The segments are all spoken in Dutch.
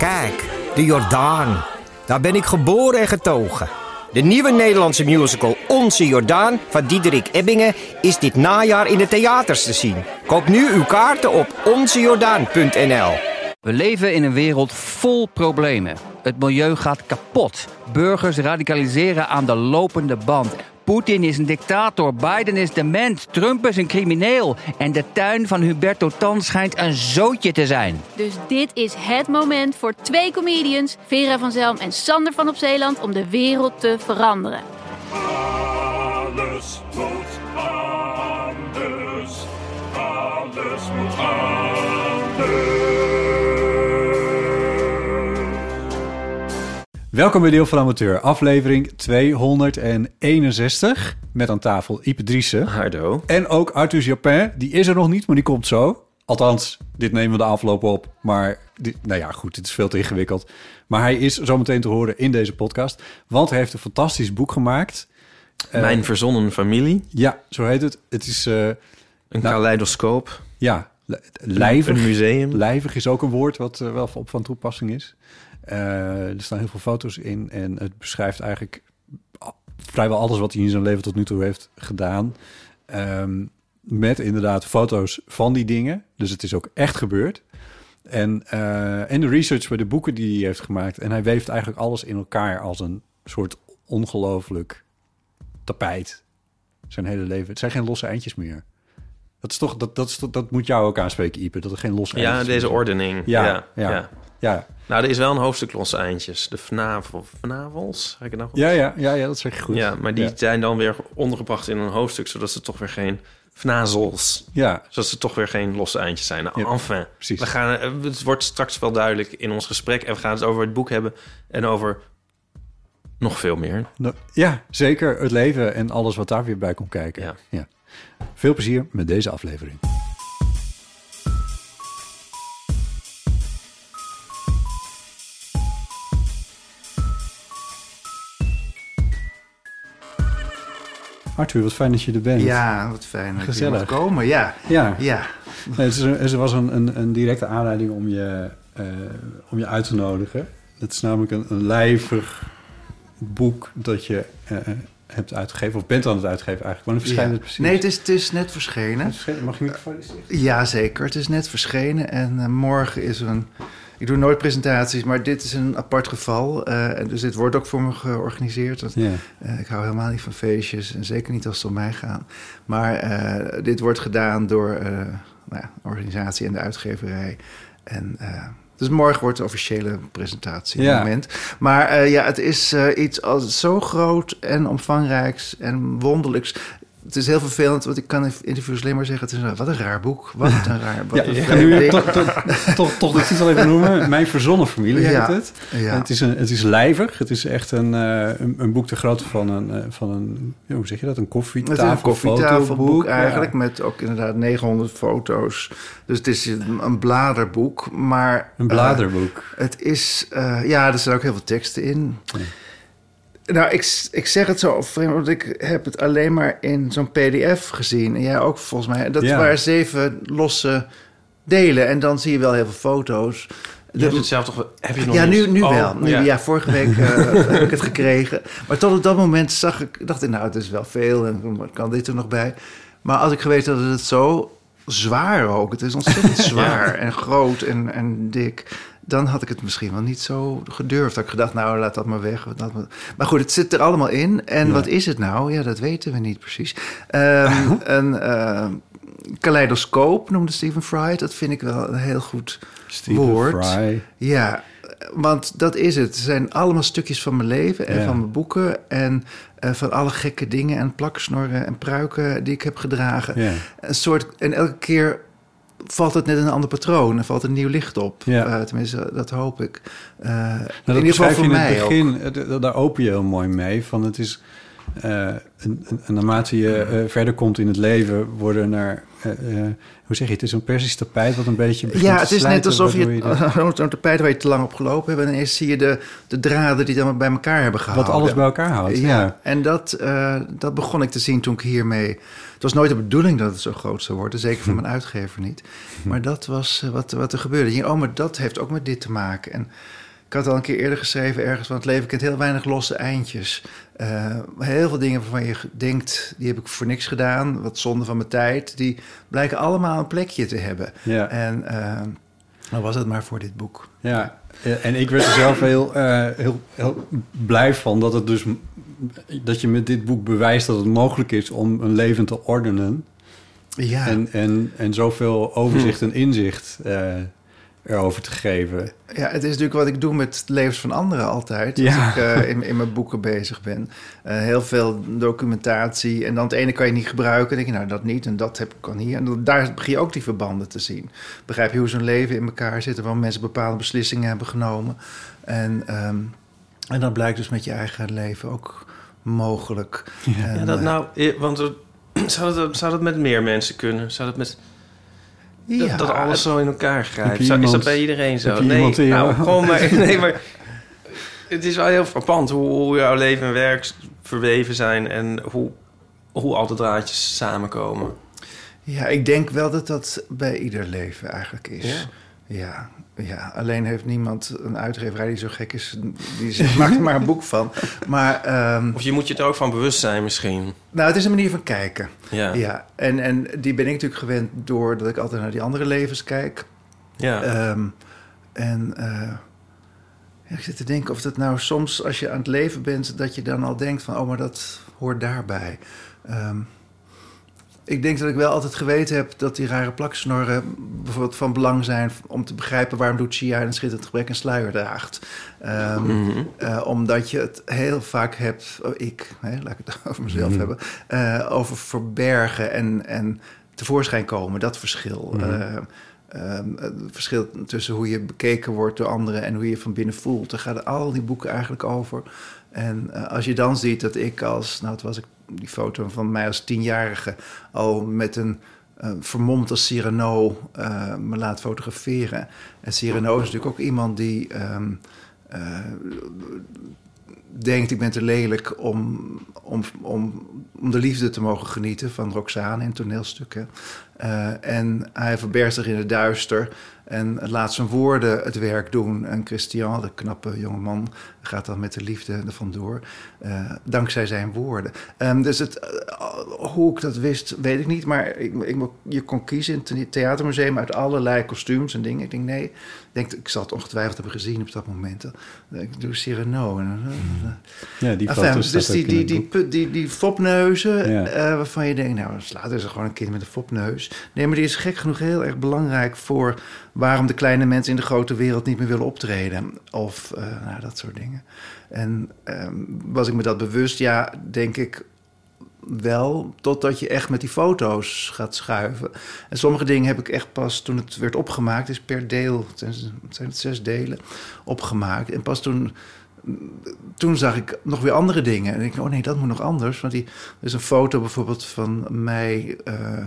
Kijk, de Jordaan. Daar ben ik geboren en getogen. De nieuwe Nederlandse musical Onze Jordaan van Diederik Ebbingen is dit najaar in de theaters te zien. Koop nu uw kaarten op onzejordaan.nl. We leven in een wereld vol problemen. Het milieu gaat kapot. Burgers radicaliseren aan de lopende band. Poetin is een dictator, Biden is dement, Trump is een crimineel. En de tuin van Huberto Tan schijnt een zootje te zijn. Dus dit is het moment voor twee comedians, Vera van Zelm en Sander van op Zeeland, om de wereld te veranderen. Alles moet Welkom bij Deel van Amateur, aflevering 261. Met aan tafel Ipe Driessen. Hardo. En ook Arthur Japin, die is er nog niet, maar die komt zo. Althans, dit nemen we de afloop op. Maar, dit, nou ja, goed, dit is veel te ingewikkeld. Maar hij is zometeen te horen in deze podcast. Want hij heeft een fantastisch boek gemaakt. Eh, Mijn verzonnen familie. Ja, zo heet het. Het is, eh, Een Nou, kaleidoscoop. ja, li- lijvig. Een museum. Lijvig is ook een woord wat eh, wel op van toepassing is. Eh, er staan heel veel foto's in en het beschrijft eigenlijk vrijwel alles wat hij in zijn leven tot nu toe heeft gedaan. Ehm, met inderdaad foto's van die dingen. Dus het is ook echt gebeurd. En, eh, en de research bij de boeken die hij heeft gemaakt. En hij weeft eigenlijk alles in elkaar als een soort ongelooflijk tapijt. Zijn hele leven. Het zijn geen losse eindjes meer. Dat, is toch, dat, dat, is, dat moet jou ook aanspreken, Ipe. Dat er geen losse Ja, eindjes deze zijn. ordening. Ja, Ja, ja. ja. Ja, Nou, er is wel een hoofdstuk losse eindjes. De vnavel, vnavels, zeg ik het nou goed? ja, ja, ja, ja, dat zeg je goed. Ja, maar die Ja. zijn dan weer ondergebracht in een hoofdstuk... zodat ze toch weer geen vnazels... Ja, zodat ze toch weer geen losse eindjes zijn. Nou, Ja, enfin, precies. we gaan, eh, het wordt straks wel duidelijk in ons gesprek... en we gaan het over het boek hebben en over nog veel meer. Nou, ja, zeker. Het leven en alles wat daar weer bij komt kijken. Ja. Veel plezier met deze aflevering. Arthur, wat fijn dat je er bent. Ja, wat fijn dat Gezellig. je mag komen. Ja, Ja, ja. Nee, het, is een- het was een, een, een directe aanleiding om je, eh, om je uit te nodigen. Het is namelijk een, een lijvig boek dat je eh, hebt uitgegeven, of bent aan het uitgeven eigenlijk. Wanneer verschijnt Ja. het precies? Nee, het is, het is net verschenen. Het verschijnt- Mag je microfoon eens? Ja, zeker. Het is net verschenen. En eh, morgen is er een... Ik doe nooit presentaties, maar dit is een apart geval. Eh, en dus dit wordt ook voor me georganiseerd. Want, eh, ik hou helemaal niet van feestjes. En zeker niet als het om mij gaat. Maar eh, dit wordt gedaan door nou ja, de organisatie en de uitgeverij. En... dus morgen wordt de officiële presentatie moment. Maar ja, het is iets als zo groot en omvangrijks en wonderlijks. Het is heel vervelend, want ik kan in interviews alleen maar zeggen... Het is een, wat een raar boek, wat een raar wat Ja, ja. nu toch, toch, toch, de titel even noemen. Mijn verzonnen familie heet Ja. het. Ja. Het, is een, het is lijvig. Het is echt een, eh, een, een boek te grootte van een, eh, van een hoe zeg je dat? Een Het is koffietafel, een koffietafelboek eigenlijk, met ook inderdaad 900 foto's. Dus het is een, een bladerboek, maar... Een eh, bladerboek. het is... ja, er staan ook heel veel teksten in. Nou, ik, ik zeg het zo vreemd, want ik heb het alleen maar in zo'n pdf gezien. En jij ook volgens mij. Dat Ja. waren zeven losse delen. En dan zie je wel heel veel foto's. Je hebt het zelf toch... wel- Heb je nog ja, nu, nu Oh, wel. Nu, ja. vorige week eh, heb ik het gekregen. Maar tot op dat moment zag ik, dacht ik, nou, het is wel veel en kan dit er nog bij? Maar als ik geweten had dat het zo zwaar ook, het is ontzettend zwaar en groot en, en dik, dan had ik het misschien wel niet zo gedurfd. Had ik gedacht, nou, laat dat maar weg. maar... maar goed, het zit er allemaal in. En Ja. wat is het nou? Ja, dat weten we niet precies. Ehm, een eh, kaleidoscoop noemde Stephen Fry. Dat vind ik wel een heel goed Stephen woord. Fry. Ja, want dat is het. Het zijn allemaal stukjes van mijn leven en Ja. van mijn boeken. En eh, van alle gekke dingen en plaksnorren en pruiken die ik heb gedragen. Ja. Een soort, en elke keer valt het net een ander patroon. Er valt een nieuw licht op. Ja. Eh, tenminste, dat hoop ik. Eh, Nou, in ieder geval voor in mij het ook. begin, eh, d- daar open je heel mooi mee. Van het is, eh, en, en, naarmate je eh, verder komt in het leven, worden naar... eh, eh, hoe zeg je, het is een persisch tapijt wat een beetje Ja, het is net alsof je, waardoor zo'n tapijt waar je te lang op gelopen hebt... en ineens zie je de, de draden die dan bij elkaar hebben de- gehouden. wat alles bij elkaar houdt. Ja. En dat, eh, dat begon ik te zien toen ik hiermee... Het was nooit de bedoeling dat het zo groot zou worden. Zeker van mijn uitgever niet. Maar dat was eh, wat, wat er gebeurde. Denk, oh, maar dat heeft ook met dit te maken. En ik had al een keer eerder geschreven ergens... van het leven kent heel weinig losse eindjes. Eh, heel veel dingen waarvan je denkt... die heb ik voor niks gedaan. Wat zonde van mijn tijd. Die blijken allemaal een plekje te hebben. Ja. En eh dan was het maar voor dit boek. Ja, eh, en ik werd er zelf heel, heel, heel blij van dat het dus dat je met dit boek bewijst dat het mogelijk is om een leven te ordenen Ja. en, en, en zoveel overzicht en inzicht erover te geven. Ja, het is natuurlijk wat ik doe met levens van anderen altijd. Als Ja. ik eh, in, in mijn boeken bezig ben. Eh, heel veel documentatie. En dan het ene kan je niet gebruiken. Dan denk je, nou dat niet. En dat heb ik kan hier. En dan- daar begin je ook die verbanden te zien. Begrijp je hoe zo'n leven in elkaar zit. en Waarom mensen bepaalde beslissingen hebben genomen. En, ehm, en dat blijkt dus met je eigen leven ook mogelijk. En, Ja, dat eh, nou, eh, want er- zou dat, zou dat met meer mensen kunnen? Zou dat met dat, ja, dat alles zo in elkaar grijpt? is dat bij iedereen zo? heb je nee, iemand nou, gewoon maar, nee, maar het is wel heel frappant hoe, hoe jouw leven en werk verweven zijn en hoe, hoe al de draadjes samenkomen. Ja, ik denk wel dat dat bij ieder leven eigenlijk is. Ja. Ja, ja. alleen heeft niemand een uitgeverij die zo gek is. Die zegt, maak er maar een boek van. Maar ehm, Of je moet je er ook van bewust zijn misschien. nou, het is een manier van kijken. Ja, Ja, en, en die ben ik natuurlijk gewend doordat ik altijd naar die andere levens kijk. ja. Ehm, en eh, ik zit te denken of dat nou soms als je aan het leven bent... dat je dan al denkt van, oh, maar dat hoort daarbij. Ehm, ik denk dat ik wel altijd geweten heb dat die rare plaksnorren bijvoorbeeld van belang zijn om te begrijpen waarom Lucia een schitterend gebrek een sluier draagt. Ehm, Mhm. eh, omdat je het heel vaak hebt, oh, ik, hè, laat ik het over mezelf hebben, eh, over verbergen en, en tevoorschijn komen, dat verschil. Eh, ehm, het verschil tussen hoe je bekeken wordt door anderen en hoe je je van binnen voelt. Daar gaan al die boeken eigenlijk over. En als je dan ziet dat ik als, nou het was ik die foto van mij als tienjarige al met een vermomd als Cyrano eh, me laat fotograferen. En Cyrano is natuurlijk ook iemand die ehm, eh, denkt ik ben te lelijk om, om, om, om de liefde te mogen genieten van Roxane in toneelstukken. En hij verbergt zich in het duister en laat zijn woorden het werk doen. En Christian, de knappe jongeman, gaat dan met de liefde er vandoor. eh, dankzij zijn woorden. Ehm, dus het, eh, hoe ik dat wist, weet ik niet. Maar ik, ik, je kon kiezen in het theatermuseum uit allerlei kostuums en dingen. Ik denk, nee, ik, denk, ik zal het ongetwijfeld hebben gezien op dat moment. Ik doe Cyrano. En, Ja, die Enfin, foto's dus die, die, die, die, die fopneuzen, Ja. eh, waarvan je denkt, nou, later is er gewoon een kind met een fopneus. Nee, maar die is gek genoeg heel erg belangrijk voor waarom de kleine mensen in de grote wereld niet meer willen optreden. Of eh, nou, dat soort dingen. En ehm, was ik me dat bewust? Ja, denk ik wel, totdat je echt met die foto's gaat schuiven. En sommige dingen heb ik echt pas toen het werd opgemaakt, is per deel, zijn, het zijn zes delen, opgemaakt. En pas toen, toen zag ik nog weer andere dingen. En ik oh nee, dat moet nog anders. Want die, er is een foto bijvoorbeeld van mij, eh,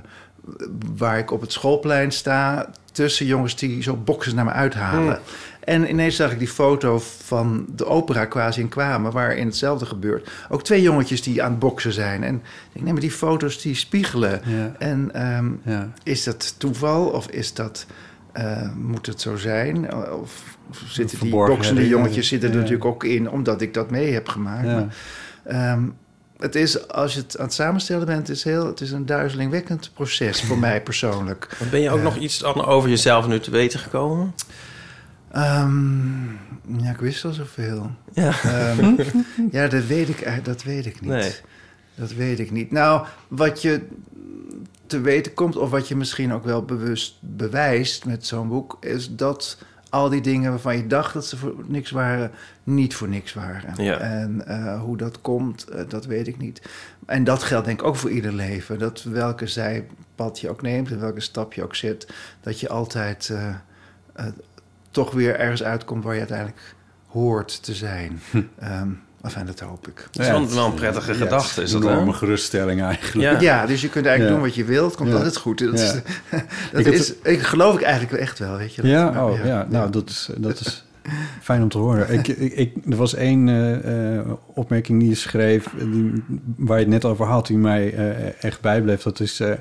waar ik op het schoolplein sta, tussen jongens die zo boksen naar me uithalen. En ineens zag ik die foto van de opera quasi in kwamen, waarin hetzelfde gebeurt. Ook twee jongetjes die aan het boksen zijn. En ik denk, nee, maar die foto's die spiegelen. Ja. En ehm, Ja. is dat toeval of is dat, eh, moet het zo zijn? Of, of zitten die boksende jongetjes zitten er Ja. natuurlijk ook in, omdat ik dat mee heb gemaakt. Ja. Maar, ehm, het is, als je het aan het samenstellen bent, het is, heel, het is een duizelingwekkend proces voor mij persoonlijk. Ben je ook nog iets over jezelf nu te weten gekomen? Ehm, ja, ik wist al zoveel. Ja. Ehm, ja, dat weet ik, dat weet ik niet. Nee. Dat weet ik niet. Nou, wat je te weten komt, of wat je misschien ook wel bewust bewijst met zo'n boek, is dat al die dingen waarvan je dacht dat ze voor niks waren, niet voor niks waren. Ja. En eh, hoe dat komt, eh, dat weet ik niet. En dat geldt denk ik ook voor ieder leven. Dat welke zijpad je ook neemt en welke stap je ook zet, dat je altijd eh, toch weer ergens uitkomt waar je uiteindelijk hoort te zijn. Ehm, Enfin, dat hoop ik. Het is wel, wel een prettige gedachte, is een dat enorme hè? geruststelling eigenlijk. Ja. Ja, dus je kunt eigenlijk Ja. doen wat je wilt. Komt Ja. altijd goed. Dat, Ja. is, dat Ik is, ik geloof ik eigenlijk echt wel, weet je. Dat- Ja, maar oh, ja. nou, dat is, dat is fijn om te horen. Ik, ik, ik- er was één eh, eh, opmerking die je schreef, die, waar je het net over had, die mij eh, echt bijbleef. Dat is, eh,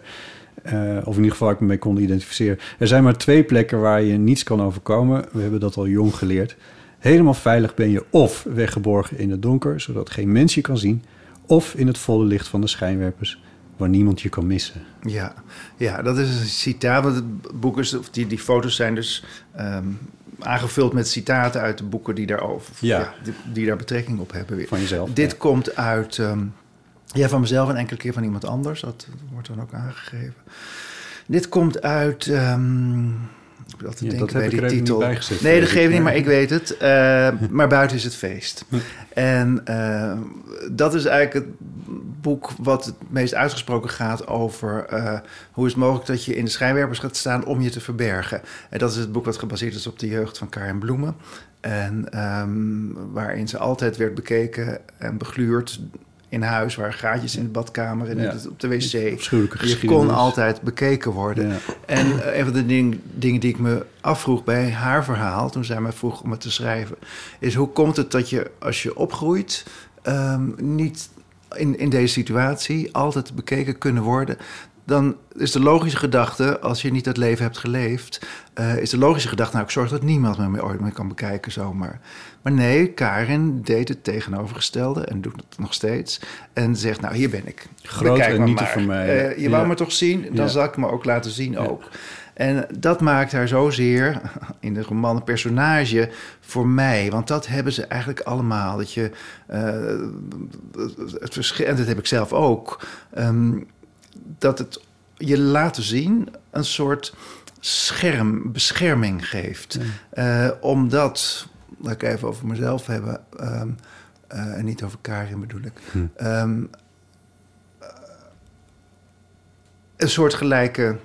eh, of in ieder geval waar ik me mee kon identificeren. Er zijn maar twee plekken waar je niets kan overkomen. We hebben dat al jong geleerd. Helemaal veilig ben je of weggeborgen in het donker, zodat geen mens je kan zien, of in het volle licht van de schijnwerpers, waar niemand je kan missen. Ja, ja, dat is een citaat. Want het boek is, of die, die foto's zijn dus ehm, aangevuld met citaten uit de boeken die, daarover, Ja. die, die daar betrekking op hebben. Weer. Van jezelf. Dit ja. komt uit, ehm, ja, van mezelf en enkele keer van iemand anders. Dat wordt dan ook aangegeven. Dit komt uit. ehm ik moet altijd Ja, denken bij ik die titel. niet bij gezet, nee, dat geeft niet, maar- ik weet het. Eh, maar buiten is het feest. En eh, dat is eigenlijk het boek wat het meest uitgesproken gaat over eh, hoe is het mogelijk dat je in de schijnwerpers gaat staan om je te verbergen. En dat is het boek wat gebaseerd is op de jeugd van Karin Bloemen. En ehm, waarin ze altijd werd bekeken en begluurd in huis, waar gaatjes in de badkamer en Ja. het- op de wc. Je kon altijd bekeken worden. Ja. En eh, een van de ding- dingen die ik me afvroeg bij haar verhaal, toen zij mij vroeg om het te schrijven, is hoe komt het dat je als je opgroeit ehm, niet in, in deze situatie altijd bekeken kunnen worden? Dan is de logische gedachte, als je niet het leven hebt geleefd, eh, is de logische gedachte, nou ik zorg dat niemand me meer ooit meer kan bekijken zomaar. Maar nee, Karin deed het tegenovergestelde en doet het nog steeds. En zegt, nou hier ben ik. Groot Bekijk en niet maar. vermijden. Eh, je wou me toch zien? Dan Ja. zal ik me ook laten zien ook. En dat maakt haar zozeer in de roman een personage voor mij. Want dat hebben ze eigenlijk allemaal. Dat je, eh, het verschil, en dat heb ik zelf ook. ehm, dat het je laten zien een soort scherm, bescherming geeft. Eh, omdat, laat ik even over mezelf hebben... ehm, eh, en niet over Karin bedoel ik... Ehm, een soort gelijke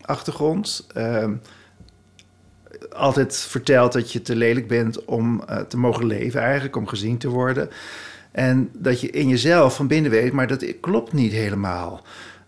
achtergrond. Ehm, altijd vertelt dat je te lelijk bent om eh, te mogen leven, eigenlijk, om gezien te worden. En dat je in jezelf van binnen weet, maar dat klopt niet helemaal.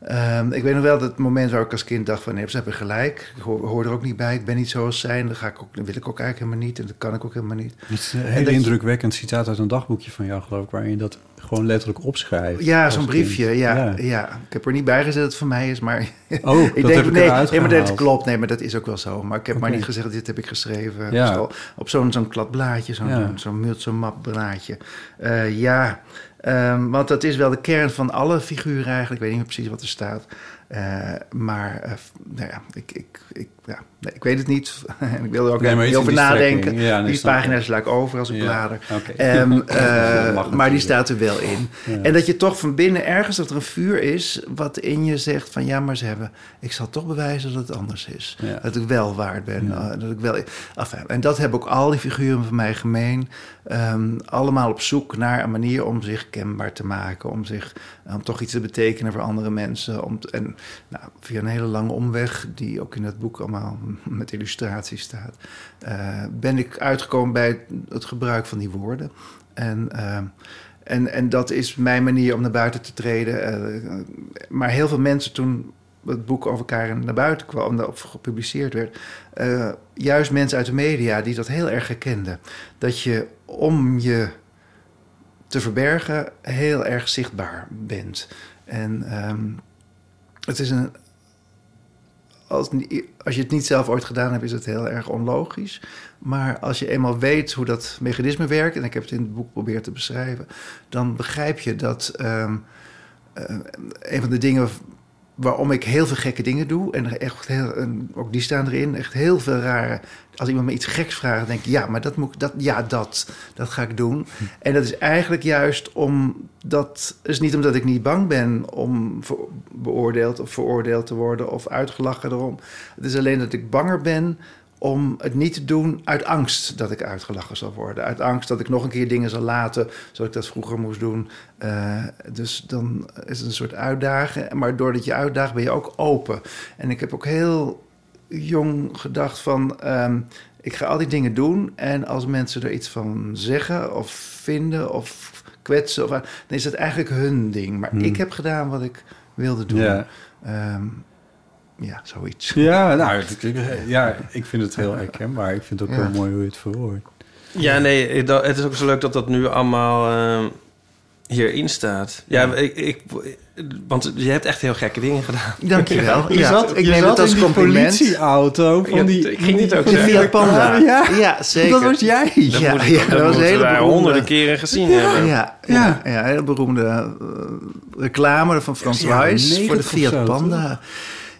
Ehm, ik weet nog wel dat het moment waar ik als kind dacht van... nee, ze hebben gelijk, ik hoor, hoor er ook niet bij, ik ben niet zoals zij... en dat, ga ik ook, dat wil ik ook eigenlijk helemaal niet en dat kan ik ook helemaal niet. Het is een En heel je- indrukwekkend citaat uit een dagboekje van jou, geloof ik, waarin je dat gewoon letterlijk opschrijft. Ja, zo'n briefje, ja, ja. Ik heb er niet bij gezet dat het van mij is, maar... Oh, ik dat denk, heb ik nee, eruit nee, maar dat klopt. Nee, maar dat is ook wel zo. Maar ik heb maar niet gezegd, dit heb ik geschreven. Ja. Zo, op zo'n zo'n klad blaadje, zo'n Ja. zo'n zo'n map blaadje. Eh, ja, Ehm, want dat is wel de kern van alle figuren eigenlijk. Ik weet niet meer precies wat er staat. Eh, maar eh, nou ja, ik, ik, ik, ja, nee, ik weet het niet. en ik wil er ook Nee, niet over die nadenken. strekking. Ja, nee, die pagina's sla ik over als ik Ja, blader. Ehm, eh, maar die staat er wel in. En dat je toch van binnen ergens dat er een vuur is... wat in je zegt van ja, maar ze hebben... ik zal toch bewijzen dat het anders is. Dat ik wel waard ben. Eh, dat ik wel, enfin, en dat hebben ook al die figuren van mij gemeen. Ehm, allemaal op zoek naar een manier om zich kenbaar te maken. Om, zich, om toch iets te betekenen voor andere mensen. Om en nou, via een hele lange omweg, die ook in het boek allemaal met illustraties staat... eh, ben ik uitgekomen bij het, gebruik van die woorden. En... ehm, en, en dat is mijn manier om naar buiten te treden. Eh, maar heel veel mensen toen het boek over Karen naar buiten kwam, of gepubliceerd werd, eh, juist mensen uit de media die dat heel erg herkenden. Dat je om je te verbergen heel erg zichtbaar bent. En ehm, het is een. Als, je het niet zelf ooit gedaan hebt, is het heel erg onlogisch. Maar als je eenmaal weet hoe dat mechanisme werkt, en ik heb het in het boek proberen te beschrijven, dan begrijp je dat ehm, eh, een van de dingen waarom ik heel veel gekke dingen doe, en echt heel, ook die staan erin, echt heel veel rare. Als iemand me iets geks vraagt, denk ik, ja, maar dat moet ik, dat, ja, dat, dat ga ik doen. En dat is eigenlijk juist om dat is niet omdat ik niet bang ben om beoordeeld of veroordeeld te worden of uitgelachen erom. Het is alleen dat ik banger ben om het niet te doen uit angst dat ik uitgelachen zal worden. Uit angst dat ik nog een keer dingen zal laten zoals ik dat vroeger moest doen. Eh, dus dan is het een soort uitdagen. Maar doordat je uitdaagt ben je ook open. En ik heb ook heel jong gedacht van... ehm, ik ga al die dingen doen en als mensen er iets van zeggen of vinden of kwetsen. Of, dan is het eigenlijk hun ding. Maar ik heb gedaan wat ik wilde doen. Ja. Ehm, ja zoiets. Ja, nou, het- ja, ik vind het heel herkenbaar. Ik vind het ook Ja. wel mooi hoe je het verwoordt. Ja, nee, het is ook zo leuk dat dat nu allemaal eh, hierin staat. Ja, Ik, ik, want je hebt echt heel gekke dingen gedaan. Dankjewel. Je ja, zat, ik je neem zat het als in die compliment. politieauto van Ja, die... ik ging niet ook De zeggen. Fiat Panda. Ja. ja, zeker. Dat was jij. Dat, Ja, moet, ja, dat, dat was hele wij beroemde- honderden keren gezien hebben. Ja, ja. ja, hele beroemde eh, reclame van Frans Ja, Wijs voor de 90 of Fiat Panda.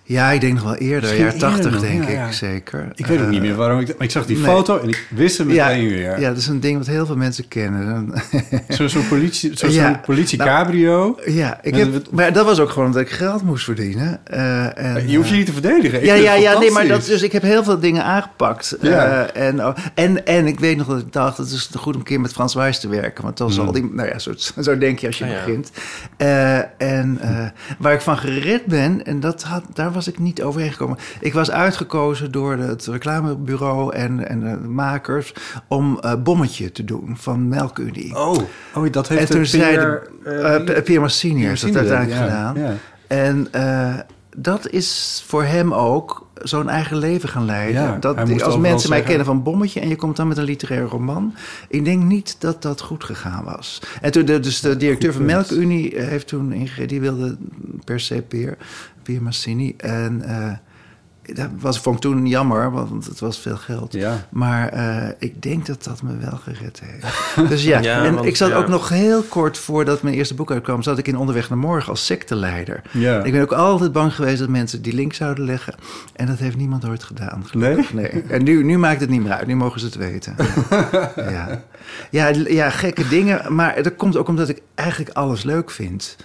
Ja, ik denk nog wel eerder, Misschien jaar 80 eerder nog, denk ja, ik ja. zeker. Ik weet ook Eh, niet meer waarom ik... Maar ik zag die nee. foto en ik wist hem Ja, meteen weer. ja, dat is een ding wat heel veel mensen kennen. Zo'n zo politie, zo, Ja. zo'n politie Nou, cabrio. ja, ik heb, met- maar dat was ook gewoon omdat ik geld moest verdienen. Eh, en, je hoeft je eh, niet te verdedigen. Ik ja, ja, het ja, nee, maar dat, dus ik heb heel veel dingen aangepakt. Ja. Eh, en, oh, en, en ik weet nog dat ik dacht, het is goed om een keer met Frans Wijs te werken. Want dan zal die, nou ja, zo, zo denk je als je Ah, ja. begint. Eh, en eh, waar ik van gered ben, en dat had, daar was ik niet overheen gekomen. Ik was uitgekozen door het reclamebureau en, en de makers om eh Bommetje te doen van Melkunie. Oh, oh, dat heeft en toen Pierre, de, eh, Pierre Massini heeft dat uiteindelijk ja, gedaan. ja. En dat is voor hem ook zo'n eigen leven gaan leiden. Ja, dat, als mensen mij zeggen- kennen van Bommetje en je komt dan met een literaire roman. Ik denk niet dat dat goed gegaan was. En toen, de, dus de directeur van. Melkunie eh, heeft toen ingegeven, die wilde per se Peer, Pier Massini. En eh, dat was, vond ik toen jammer, want het was veel geld. Ja. Maar eh, ik denk dat dat me wel gered heeft. Dus ja, Ja, en want, ik zat ja. ook nog heel kort voordat mijn eerste boek uitkwam... zat ik in Onderweg naar Morgen als secteleider. Ja. Ik ben ook altijd bang geweest dat mensen die link zouden leggen. En dat heeft niemand ooit gedaan. gelukkig. Nee? En nu, nu maakt het niet meer uit. Nu mogen ze het weten. ja. Ja, ja, gekke dingen. Maar dat komt ook omdat ik eigenlijk alles leuk vind.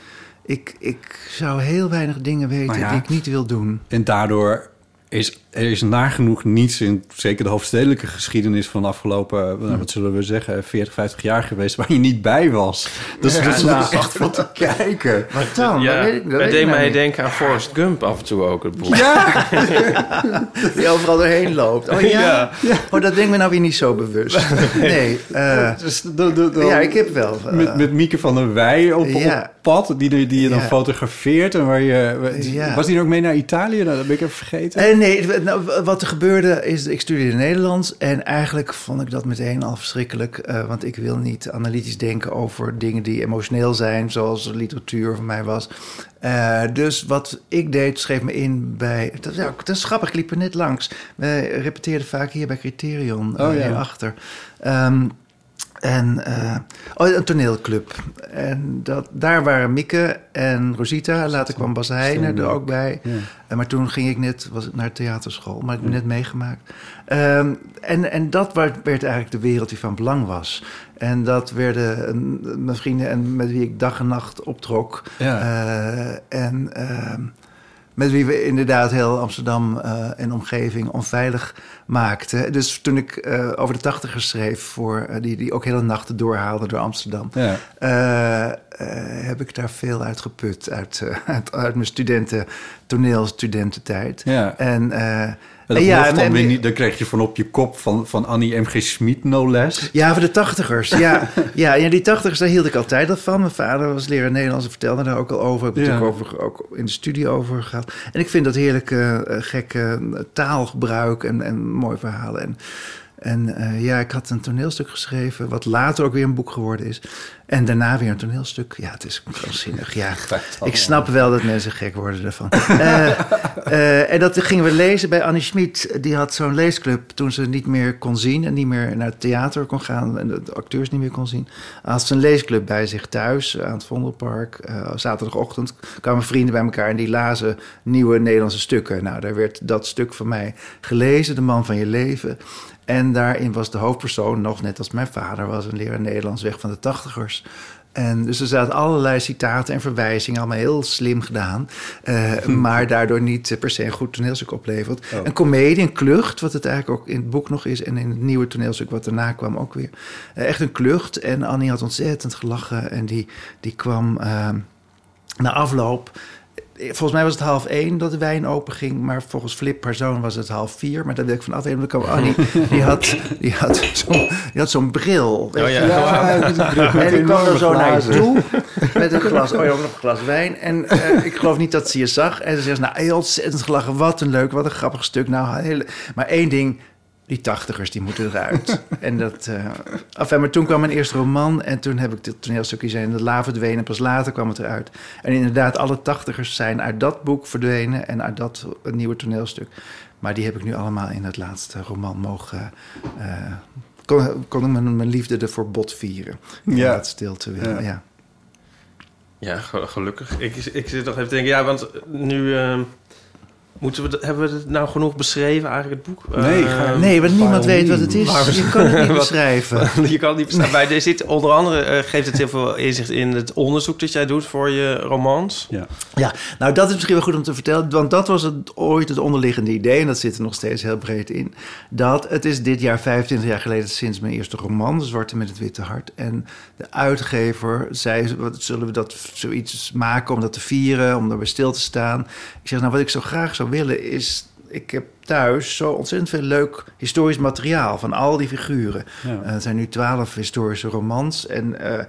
Ik, ik zou heel weinig dingen weten ja. die ik niet wil doen. En daardoor is er is nagenoeg niets in zeker de hoofdstedelijke geschiedenis van de afgelopen, nou, wat zullen we zeggen, 40, 50 jaar geweest waar je niet bij was. Dus dat is nou. echt van te kijken. Wat dan? Ja, Dat weet ik- dat deed nou mij niet. denken aan Forrest Gump af en toe ook, het boek. Die overal doorheen loopt. Oh ja? Oh, dat denkt me nou weer niet zo bewust. Nee. eh, Dus de- de- de- ja, ik heb wel... eh, met, met Mieke van der Wij op, Ja. op pad, die, die je dan Ja. fotografeert. En waar je, Ja. Was die er ook mee naar Italië? Nou, dat ben ik even vergeten. Eh, nee, nou, wat er gebeurde is, ik studeerde Nederlands en eigenlijk vond ik dat meteen al verschrikkelijk, eh, want ik wil niet analytisch denken over dingen die emotioneel zijn, zoals literatuur voor mij was. Eh, dus wat ik deed, schreef me in bij, dat, ja, dat is grappig, ik liep er net langs. Wij repeteerden vaak hier bij Criterion, eh Oh, ja. hierachter. Ehm, en uh, oh, een toneelclub. En dat, daar waren Mieke en Rosita. Later kwam Bas Heijnen er ook bij. Ja. Maar toen ging ik net was naar theaterschool. Maar ik heb net meegemaakt. Um, en, en dat werd eigenlijk de wereld die van belang was. En dat werden een, mijn vrienden en met wie ik dag en nacht optrok. Ja. Uh, en met wie we inderdaad heel Amsterdam uh, en omgeving onveilig maakten. Dus toen ik uh, over de tachtigers schreef, voor, uh, die, die ook hele nachten doorhaalde door Amsterdam, ja. heb ik daar veel uit geput. Uit, uit, uit mijn studenten, toneelstudententijd. Ja. En, en ja, dan, en, niet, dan kreeg je van op je kop van, van Annie M.G. Smit, no less. Ja, voor de tachtigers. Ja, ja, ja, die tachtigers, daar hield ik altijd al van. Mijn vader was leraar Nederlands en vertelde daar ook al over. Ik heb ja. natuurlijk over, ook in de studie over gehad. En ik vind dat heerlijke, uh, gekke taalgebruik en, en mooie verhalen. En, en uh, ja, ik had een toneelstuk geschreven, wat later ook weer een boek geworden is. En daarna weer een toneelstuk. Ja, het is krankzinnig. Ja, ik snap wel dat mensen gek worden ervan. uh, uh, en dat gingen we lezen bij Annie Schmid. Die had zo'n leesclub toen ze niet meer kon zien... en niet meer naar het theater kon gaan... en de, acteurs niet meer kon zien. Had ze een leesclub bij zich thuis aan het Vondelpark. Zaterdagochtend kwamen vrienden bij elkaar... en die lazen nieuwe Nederlandse stukken. Nou, daar werd dat stuk van mij gelezen. De man van je leven... En daarin was de hoofdpersoon, nog net als mijn vader was, een leraar Nederlands weg van de tachtigers. En dus er zaten allerlei citaten en verwijzingen, allemaal heel slim gedaan. Uh, hm. Maar daardoor niet per se een goed toneelstuk oplevert. Oh. Een komedie, een klucht, wat het eigenlijk ook in het boek nog is. En in het nieuwe toneelstuk wat daarna kwam ook weer. Uh, echt een klucht. En Annie had ontzettend gelachen. En die, die kwam uh, na afloop volgens mij was het half één dat de wijn open ging. Maar volgens Flip, haar zoon, was het half vier. Maar dat weet ik van dan kwam Annie, die had, die had zo'n die had zo'n bril. Oh je ja, wel. En ik kwam er zo naar haar toe met een glas, oh ja, nog een glas wijn. En eh, ik geloof niet dat ze je zag. En ze zegt, nou, heel ontzettend gelachen. Wat een leuk, wat een grappig stuk. Nou, hele... Maar één ding, die tachtigers, die moeten eruit. en dat... eh enfin, maar toen kwam mijn eerste roman. En toen heb ik dit toneelstukje zijn in de la verdwenen. En pas later kwam het eruit. En inderdaad, alle tachtigers zijn uit dat boek verdwenen. En uit dat nieuwe toneelstuk. Maar die heb ik nu allemaal in het laatste roman mogen... eh, kon, kon ik mijn, mijn liefde ervoor bot vieren. In Ja. dat stilte willen, Ja. ja. Ja, ge- gelukkig. Ik, ik zit nog even te denken, ja, want nu ehm, moeten we, hebben we het nou genoeg beschreven, eigenlijk het boek? Nee, ga- Nee, want niemand weet wat het is. Waarom- Je kan het niet beschrijven. je kan het niet verstaan. Bij er zit onder andere eh, geeft het heel veel inzicht in het onderzoek dat jij doet voor je romans. Ja. Ja, nou dat is misschien wel goed om te vertellen. Want dat was het, ooit het onderliggende idee. En dat zit er nog steeds heel breed in. Dat het is dit jaar 25 jaar geleden sinds mijn eerste roman. De Zwarte met het Witte Hart. En de uitgever zei, wat, zullen we dat zoiets maken om dat te vieren? Om daarbij stil te staan? Ik zeg, nou wat ik zo graag zou willen is... Ik heb thuis zo ontzettend veel leuk historisch materiaal van al die figuren. Ja. Eh, het zijn nu twaalf historische romans. En eh,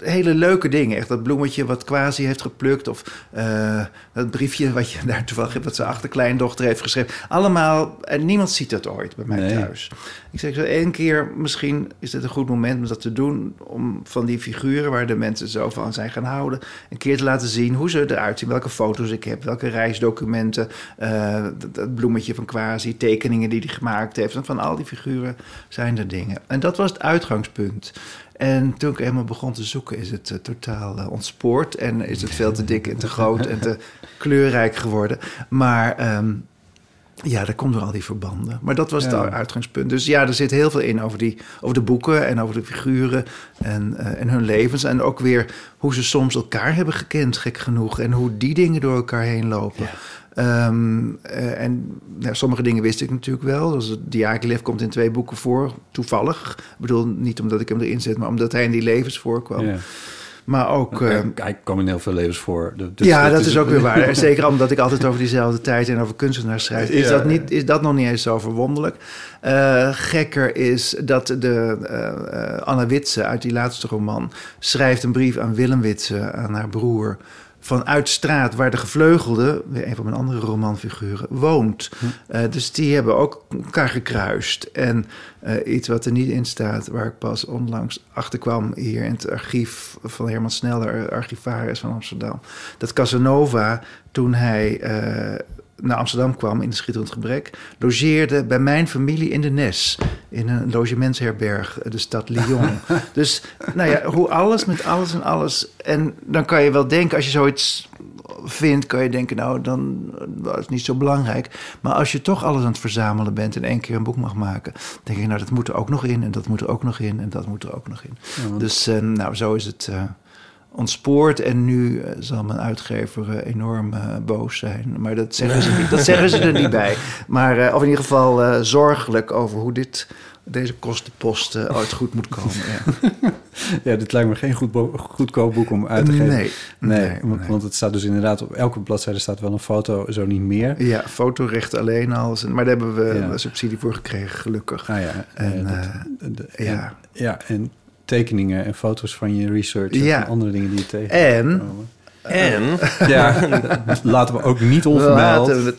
hele leuke dingen. Echt dat bloemetje wat Quasi heeft geplukt. Of eh, dat briefje wat je daar toevallig hebt... wat zijn achterkleindochter heeft geschreven. Allemaal, en niemand ziet dat ooit bij mij Nee. thuis. Ik zeg zo één keer, misschien is dit een goed moment om dat te doen... om van die figuren waar de mensen zo van zijn gaan houden... een keer te laten zien hoe ze eruit zien. Welke foto's ik heb, welke reisdocumenten... eh, dat, dat bloemetje van Quasi, tekeningen die hij gemaakt heeft. En van al die figuren zijn er dingen. En dat was het uitgangspunt. En toen ik helemaal begon te zoeken, is het eh, totaal eh, ontspoord. En is het veel te dik en te groot en te kleurrijk geworden. Maar ehm, ja, dat komt door al die verbanden. Maar dat was Ja. het uitgangspunt. Dus ja, er zit heel veel in over, die, over de boeken en over de figuren en, eh, en hun levens. En ook weer hoe ze soms elkaar hebben gekend, gek genoeg. En hoe die dingen door elkaar heen lopen. Ehm, eh, en nou, sommige dingen wist ik natuurlijk wel. Dus het komt in twee boeken voor, toevallig. Ik bedoel, niet omdat ik hem erin zet, maar omdat hij in die levens voorkwam. Ja. Maar ook... eh, Hij- hij kwam in heel veel levens voor. Dus ja, dat is ook weer waar. Zeker omdat ik altijd over diezelfde tijd en over kunstenaars schrijf. Is, Ja. dat, niet, is dat nog niet eens zo verwonderlijk? Eh, gekker is dat de eh, Anna Witse uit die laatste roman... schrijft een brief aan Willem Witse, aan haar broer... vanuit straat waar de gevleugelde, weer een van mijn andere romanfiguren, woont. Eh, dus die hebben ook elkaar gekruist. En eh, iets wat er niet in staat, waar ik pas onlangs achter kwam hier in het archief van Herman Sneller, archivaris van Amsterdam. Dat Casanova, toen hij eh, naar Amsterdam kwam in de Schitterend Gebrek, logeerde bij mijn familie in de Nes, in een logementsherberg, eh, de stad Lyon. dus nou ja, hoe alles met alles en alles. En dan kan je wel denken, als je zoiets vindt, kan je denken, nou, dan dat is niet zo belangrijk. Maar als je toch alles aan het verzamelen bent en één keer een boek mag maken, denk je, nou, dat moet er ook nog in en dat moet er ook nog in en dat moet er ook nog in. Dus eh, nou, zo is het eh, ontspoord en nu eh, zal mijn uitgever eh, enorm eh, boos zijn. Maar dat zeggen ze, niet, dat zeggen ze er niet bij. Maar, of in ieder geval zorgelijk over hoe dit, deze kostenposten ooit goed moet komen. Ja. Ja, dit lijkt me geen goed goedkoop boek om uit te geven. Nee, Nee, nee, want, nee. want het staat dus inderdaad op elke bladzijde staat wel een foto, zo niet meer. Ja, fotorechten alleen al. Maar daar hebben we Ja. subsidie voor gekregen, gelukkig. Ah ja, En, de- ja. en- ja, en tekeningen en foto's van je research en Ja. andere dingen die je tegen. En En, Ja, laten we ook niet onvermeld. we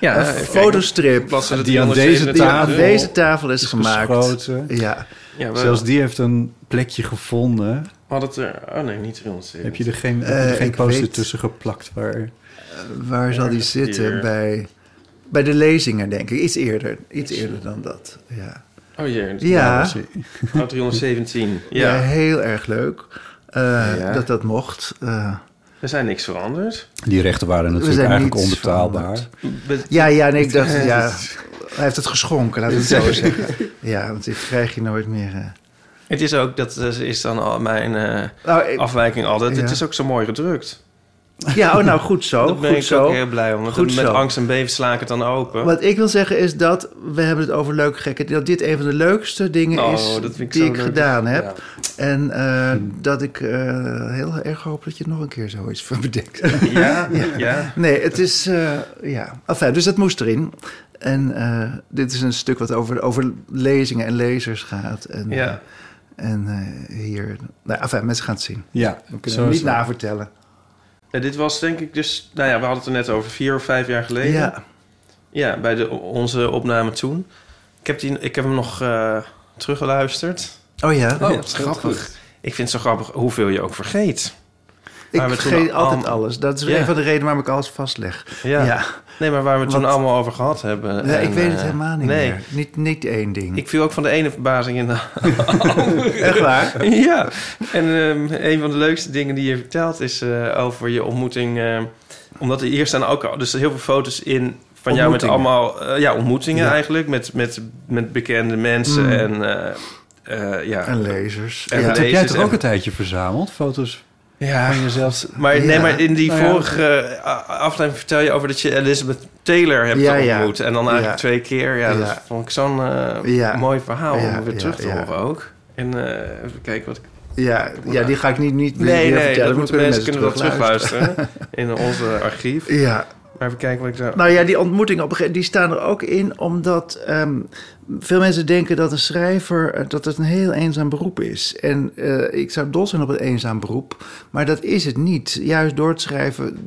ja, een fotostrip die aan deze 327. die aan tafel deze tafel is, is gemaakt. geschoten. Ja, Ja, we Zelfs die heeft een plekje gevonden. hadden het er... Oh nee, niet 307. Heb je er geen, heb je Eh, er geen poster weet- tussen geplakt waar... waar zal die zitten? hier. Bij, bij de lezingen, denk ik. Iets eerder. Iets eerder dan dat. Ja, Oh jee, ja, oh, 317. ja. Ja, heel erg leuk eh, Ja. dat dat mocht. Eh, er zijn niks veranderd. Die rechten waren natuurlijk eigenlijk onbetaalbaar. veranderd. Ja, ja, nee, ik dacht, ja, hij heeft het geschonken, laten we het zo zeggen. Ja, want dit krijg je nooit meer. eh. Het is ook, dat is dan al mijn eh, Nou, ik- afwijking altijd. Ja. Het is ook zo mooi gedrukt. Ja, oh, nou goed zo. Daar ben goed ik zo. ook heel blij om. Want Goed met zo. angst en beven sla ik het dan open. Wat ik wil zeggen is dat, we hebben het over leuke gekken, dat dit een van de leukste dingen Oh, is ik die ik leuk. gedaan heb. Ja. En eh, dat ik eh, heel erg hoop dat je nog een keer zoiets van bedenkt. Ja, ja. Nee, het is, eh, ja. Enfin, dus dat moest erin. En eh, dit is een stuk wat over, over lezingen en lezers gaat. En, Ja. en eh, hier, nou, enfin, mensen gaan het zien. Ja, We kunnen het niet navertellen. Ja, dit was denk ik dus... Nou ja, we hadden het er net over vier of vijf jaar geleden. Ja, Ja, bij de, onze opname toen. Ik heb, die, ik heb hem nog eh, teruggeluisterd. oh ja. Ja, dat is grappig. Ik vind het zo grappig hoeveel je ook vergeet. ik vergeet al- altijd alles. Dat is Ja. een van de redenen waarom ik alles vastleg. Ja. ja. Nee, maar waar we het toen Wat- allemaal over gehad hebben. Ja, ik weet het eh, helemaal niet nee. meer. Niet, niet één ding. Ik viel ook van de ene verbazing in de Echt waar? ja, en ehm, een van de leukste dingen die je vertelt is eh, over je ontmoeting. eh, omdat er hier staan ook al, dus heel veel foto's in van jou met allemaal ja, ontmoetingen Ja. eigenlijk. Met, met, met bekende mensen Mm. en eh, eh, ja. En lezers. En ja. Dat heb jij toch ook en- een tijdje verzameld? Foto's Ja, van jezelf? maar, nee, maar in die Nou vorige eh, aflevering vertel je over dat je Elizabeth Taylor hebt ontmoet. En dan eigenlijk twee keer. Ja, dat vond ik zo'n Ja. mooi verhaal om weer terug te horen ook. En eh, even kijken wat ik Ja, ja, die ga ik niet, niet Nee, meer nee, vertellen. dat moeten mensen kunnen dat terugluisteren. in onze archief. Ja, even kijken wat ik zo... nou ja, die ontmoetingen op die staan er ook in, omdat ehm, veel mensen denken dat een schrijver eh, dat het een heel eenzaam beroep is. En eh, ik zou dol zijn op een eenzaam beroep, maar dat is het niet. Juist door het schrijven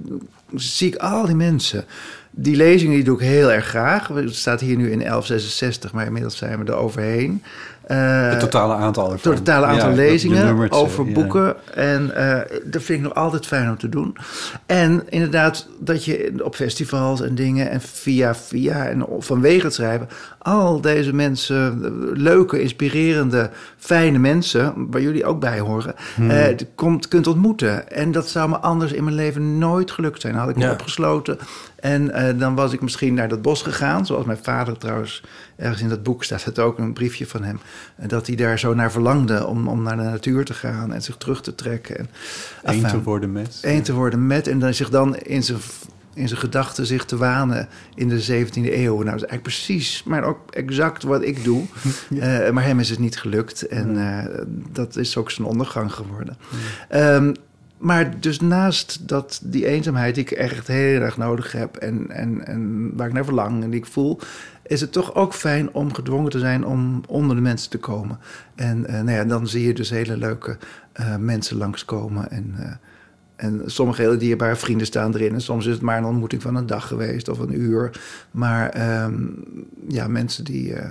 zie ik al die mensen. Die lezingen die doe ik heel erg graag. Het staat hier nu in 1166, maar inmiddels zijn we er overheen. Eh, Het totale aantal. Het totale aantal Ja, lezingen nummers, over ja. boeken. En eh, dat vind ik nog altijd fijn om te doen. En inderdaad, dat je op festivals en dingen en via via en vanwege het schrijven, al deze mensen, eh, leuke, inspirerende, fijne mensen, waar jullie ook bij horen, Hmm. eh, komt, kunt ontmoeten. En dat zou me anders in mijn leven nooit gelukt zijn. Dan had ik me Ja. opgesloten en eh, dan was ik misschien naar dat bos gegaan, zoals mijn vader trouwens. Ergens in dat boek staat het ook, een briefje van hem. En dat hij daar zo naar verlangde om, om naar de natuur te gaan en zich terug te trekken. En, Eén te worden met. één te worden met. En dan zich dan in zijn, in zijn gedachten zich te wanen in de 17e eeuw. Nou, dat is eigenlijk precies, maar ook exact wat ik doe. Eh, maar hem is het niet gelukt. En eh, dat is ook zijn ondergang geworden. Ehm, maar dus naast dat, die eenzaamheid die ik echt heel erg nodig heb... En, en, en waar ik naar verlang en die ik voel... is het toch ook fijn om gedwongen te zijn om onder de mensen te komen. En eh, nou ja, dan zie je dus hele leuke eh, mensen langskomen. En, en sommige hele dierbare vrienden staan erin. En soms is het maar een ontmoeting van een dag geweest of een uur. Maar ehm, ja, mensen die, eh,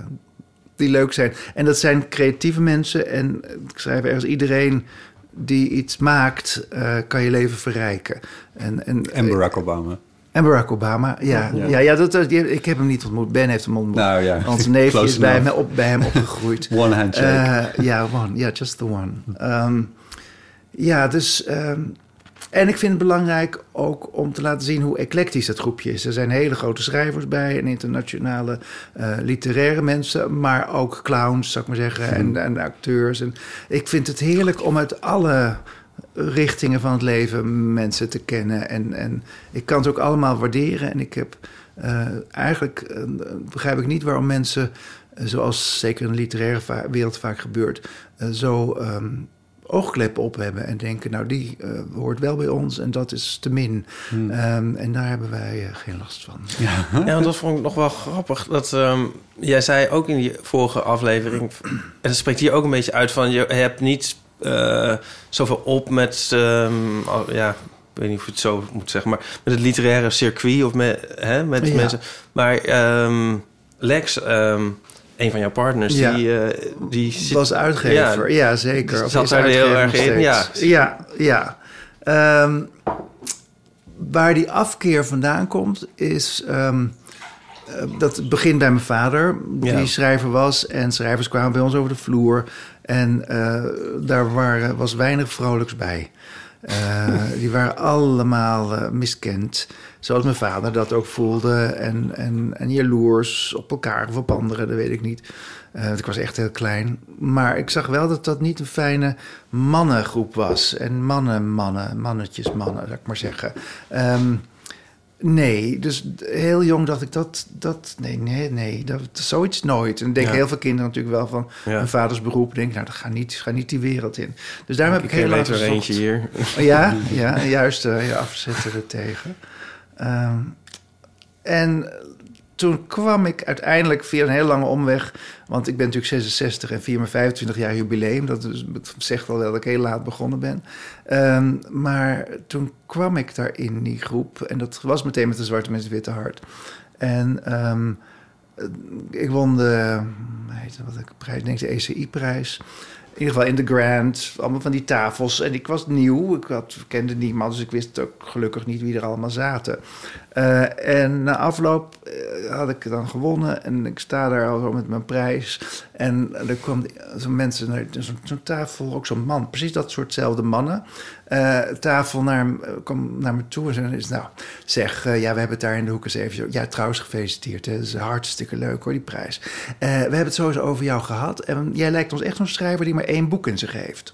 die leuk zijn. En dat zijn creatieve mensen. En ik schrijf ergens iedereen die iets maakt, eh, kan je leven verrijken. En, en, En Barack Obama. en Barack Obama, ja. Ja. ja. ja, dat, die- ik heb hem niet ontmoet. Ben heeft hem ontmoet. Nou ja, Onze neefje is bij hem, op, bij hem opgegroeid. One handshake. Eh, Ja, one. Ja, just the one. Ehm, ja, dus... ehm, en ik vind het belangrijk ook om te laten zien hoe eclectisch dat groepje is. Er zijn hele grote schrijvers bij en internationale eh, literaire mensen, maar ook clowns, zou ik maar zeggen, en, en acteurs. En ik vind het heerlijk om uit alle richtingen van het leven mensen te kennen. En, en ik kan het ook allemaal waarderen. En ik heb eh, eigenlijk eh, begrijp ik niet waarom mensen, zoals zeker in de literaire wereld vaak gebeurt, zo ehm, oogkleppen op hebben en denken, nou die eh, hoort wel bij ons en dat is te min. Ehm, en daar hebben wij eh, geen last van. Ja, want dat vond ik nog wel grappig. Dat, ehm, jij zei ook in die vorige aflevering... en dat spreekt hier ook een beetje uit van... je hebt niet eh, zoveel op met... ehm, al- ja, ik weet niet of je het zo moet zeggen... maar met het literaire circuit of met, hè, met Ja. mensen... Maar ehm, Lex, ehm, een van jouw partners... Ja. die, eh, die zit- was uitgever, ja, Ja, zeker. die zat daar heel erg in, steeds. Ja, ja. Ehm, waar die afkeer vandaan komt, is... eh, dat begint bij mijn vader, die Ja. schrijver was. En schrijvers kwamen bij ons over de vloer. En eh, daar waren, was weinig vrolijks bij. Eh, die waren allemaal eh, miskend. Zoals mijn vader dat ook voelde. En, en, en jaloers op elkaar of op anderen, dat weet ik niet. Eh, ik was echt heel klein. Maar ik zag wel dat dat niet een fijne mannengroep was. En mannen, mannen, mannetjes, mannen, zou ik maar zeggen. Ehm, nee, dus heel jong dacht ik dat... dat nee, nee, nee, dat, zoiets nooit. En ik denk Ja. heel veel kinderen natuurlijk wel van... Ja. mijn vaders beroep. denk nou, dat gaat niet, ga niet die wereld in. Dus daarom heb ik, Ik heel lang gezocht. eentje hier. Oh, Ja, ja juist uh, ja, afzetten er tegen. Ehm, en toen kwam ik uiteindelijk via een heel lange omweg... want ik ben natuurlijk 66 en vier mijn 25 jaar jubileum. Dat, zegt wel dat ik heel laat begonnen ben. Ehm, maar toen kwam ik daar in die groep... en dat was meteen met de Zwarte Mensen Witte Hart. En ehm, ik won de, heet wat ik prijs, denk de ECI-prijs. In ieder geval in de Grand, allemaal van die tafels. En ik was nieuw, ik had, kende niemand, dus ik wist ook gelukkig niet wie er allemaal zaten. Eh, en na afloop eh, had ik dan gewonnen en ik sta daar al zo met mijn prijs. En er kwam zo'n mensen, naar zo'n zo'n tafel, ook zo'n man, precies dat soortzelfde mannen. Eh, tafel naar, m- kwam naar me toe en zei, nou zeg, eh, ja, we hebben het daar in de hoek eens even... zo- Ja, trouwens gefeliciteerd, hè. dat is hartstikke leuk hoor, die prijs. Eh, we hebben het sowieso over jou gehad en jij lijkt ons echt zo'n schrijver die maar één boek in zich heeft.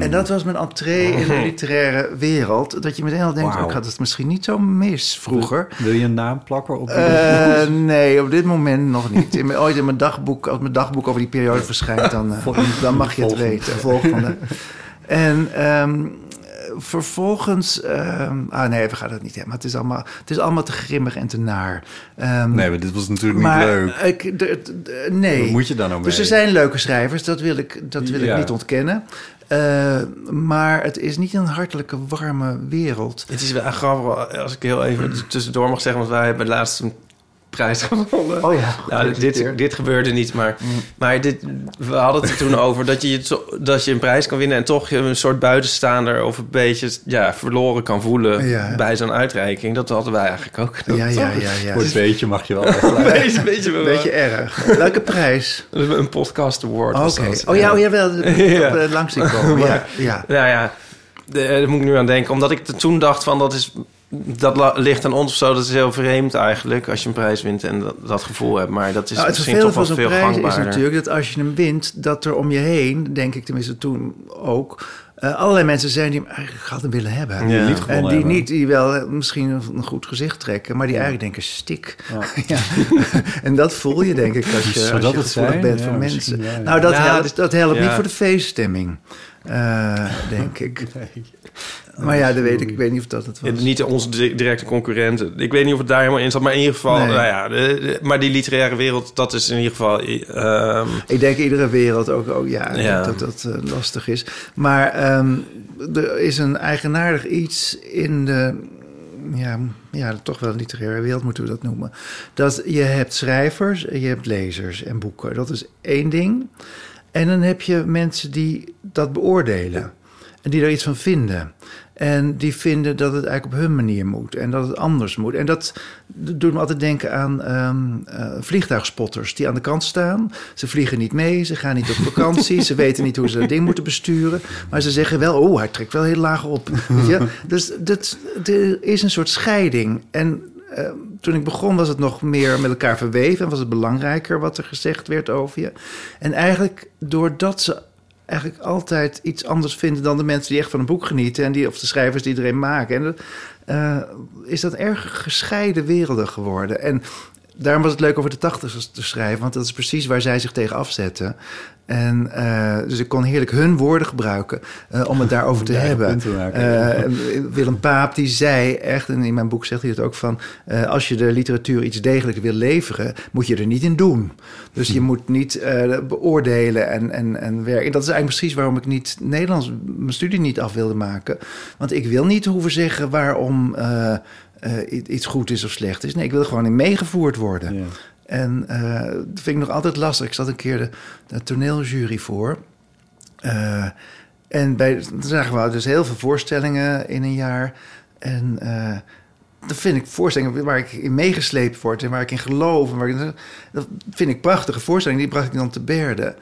En dat was mijn entree in de literaire wereld. Dat je meteen al denkt, oh, ik had het misschien niet zo mis vroeger. Wil je een naam plakken op Eh, nee, op dit moment nog niet. In mijn, ooit in mijn dagboek, als mijn dagboek over die periode verschijnt, dan, eh, dan mag je het weten. Volgende. En ehm, vervolgens... ehm, ah nee, we gaan het niet hebben. Het is allemaal, het is allemaal te grimmig en te naar. Ehm, Nee, maar dit was natuurlijk maar niet leuk. Ik, nee. Wat moet je dan nou mee? Dus er zijn leuke schrijvers, dat wil ik, dat wil Ja. ik niet ontkennen. Eh, maar het is niet een hartelijke, warme wereld. Het is wel grappig, als ik heel even tussendoor mag zeggen... want wij hebben laatst een prijs gewonnen. Oh ja, Nou, dit, dit gebeurde niet, maar, maar dit, we hadden het er toen over dat je, het dat je een prijs kan winnen... en toch je een soort buitenstaander of een beetje ja, verloren kan voelen Ja. bij zo'n uitreiking. Dat hadden wij eigenlijk ook. Ja, ja, ja. ja. Voor het beetje mag je wel. Een beetje, beetje, Een beetje erg. Welke prijs? Een podcast award Oké. Oh ja, oh, jawel. Ja. langs zien komen. Ja, ja. Nou ja, de- daar moet ik nu aan denken. Omdat ik toen dacht van dat is... Dat ligt aan ons of zo. Dat is heel vreemd eigenlijk. Als je een prijs wint en dat, dat gevoel hebt. Maar dat is Nou, het misschien toch wel veel prijs is gangbaarder. natuurlijk dat als je hem wint, dat er om je heen, denk ik tenminste toen ook, eh, allerlei mensen zijn die hem eigenlijk hadden willen hebben. Ja. Niet En die hebben. niet, die wel eh, misschien een goed gezicht trekken, maar die eigenlijk denken stik. Ja. en dat voel je denk ik als je, als je het gevoelig zijn? bent Ja, voor mensen. ja, ja. Nou, dat helpt, dat helpt niet voor de feeststemming, eh, denk ik. Maar ja, dat weet ik. Ik weet niet of dat het was. Ja, Niet onze di- directe concurrenten. Ik weet niet of het daar helemaal in zat. Maar in ieder geval, Nee. nou ja, de- de- maar die literaire wereld, dat is in ieder geval. ehm, Ik denk iedere wereld ook, ook ja, Ja. dat dat eh, lastig is. Maar ehm, er is een eigenaardig iets in de, ja, ja, toch wel literaire wereld moeten we dat noemen. Dat je hebt schrijvers, en je hebt lezers en boeken. Dat is één ding. En dan heb je mensen die dat beoordelen. En die er iets van vinden. En die vinden dat het eigenlijk op hun manier moet. En dat het anders moet. En dat doet me altijd denken aan ehm, eh, vliegtuigspotters die aan de kant staan. Ze vliegen niet mee, ze gaan niet op vakantie. ze weten niet hoe ze dat ding moeten besturen. Maar ze zeggen wel, oh, hij trekt wel heel laag op. Weet je? Dus dat, er is een soort scheiding. En eh, toen ik begon was het nog meer met elkaar verweven... en was het belangrijker wat er gezegd werd over je. En eigenlijk doordat ze eigenlijk altijd iets anders vinden... dan de mensen die echt van een boek genieten... en die, of de schrijvers die erin maken... En eh, is dat erg gescheiden werelden geworden. En daarom was het leuk over de tachtigers te schrijven... want dat is precies waar zij zich tegen afzetten... En, eh, dus ik kon heerlijk hun woorden gebruiken eh, om het daarover te Ja, hebben. te. Eh, Willem Paap die zei echt, en in mijn boek zegt hij het ook van... als je de literatuur iets degelijk wil leveren, moet je er niet in doen. Dus je moet niet beoordelen en, en, en werken. Dat is eigenlijk precies waarom ik niet Nederlands mijn studie niet af wilde maken. Want ik wil niet hoeven zeggen waarom eh, iets goed is of slecht is. Nee, ik wil er gewoon in meegevoerd worden. Ja. En eh, dat vind ik nog altijd lastig. Ik zat een keer de, de toneeljury voor. Eh, en bij, dan zagen we dus heel veel voorstellingen in een jaar. En dat vind ik voorstellingen waar ik in meegesleept word en waar ik in geloof. En waar ik, dat vind ik prachtige voorstellingen. Die bracht ik dan te Berde.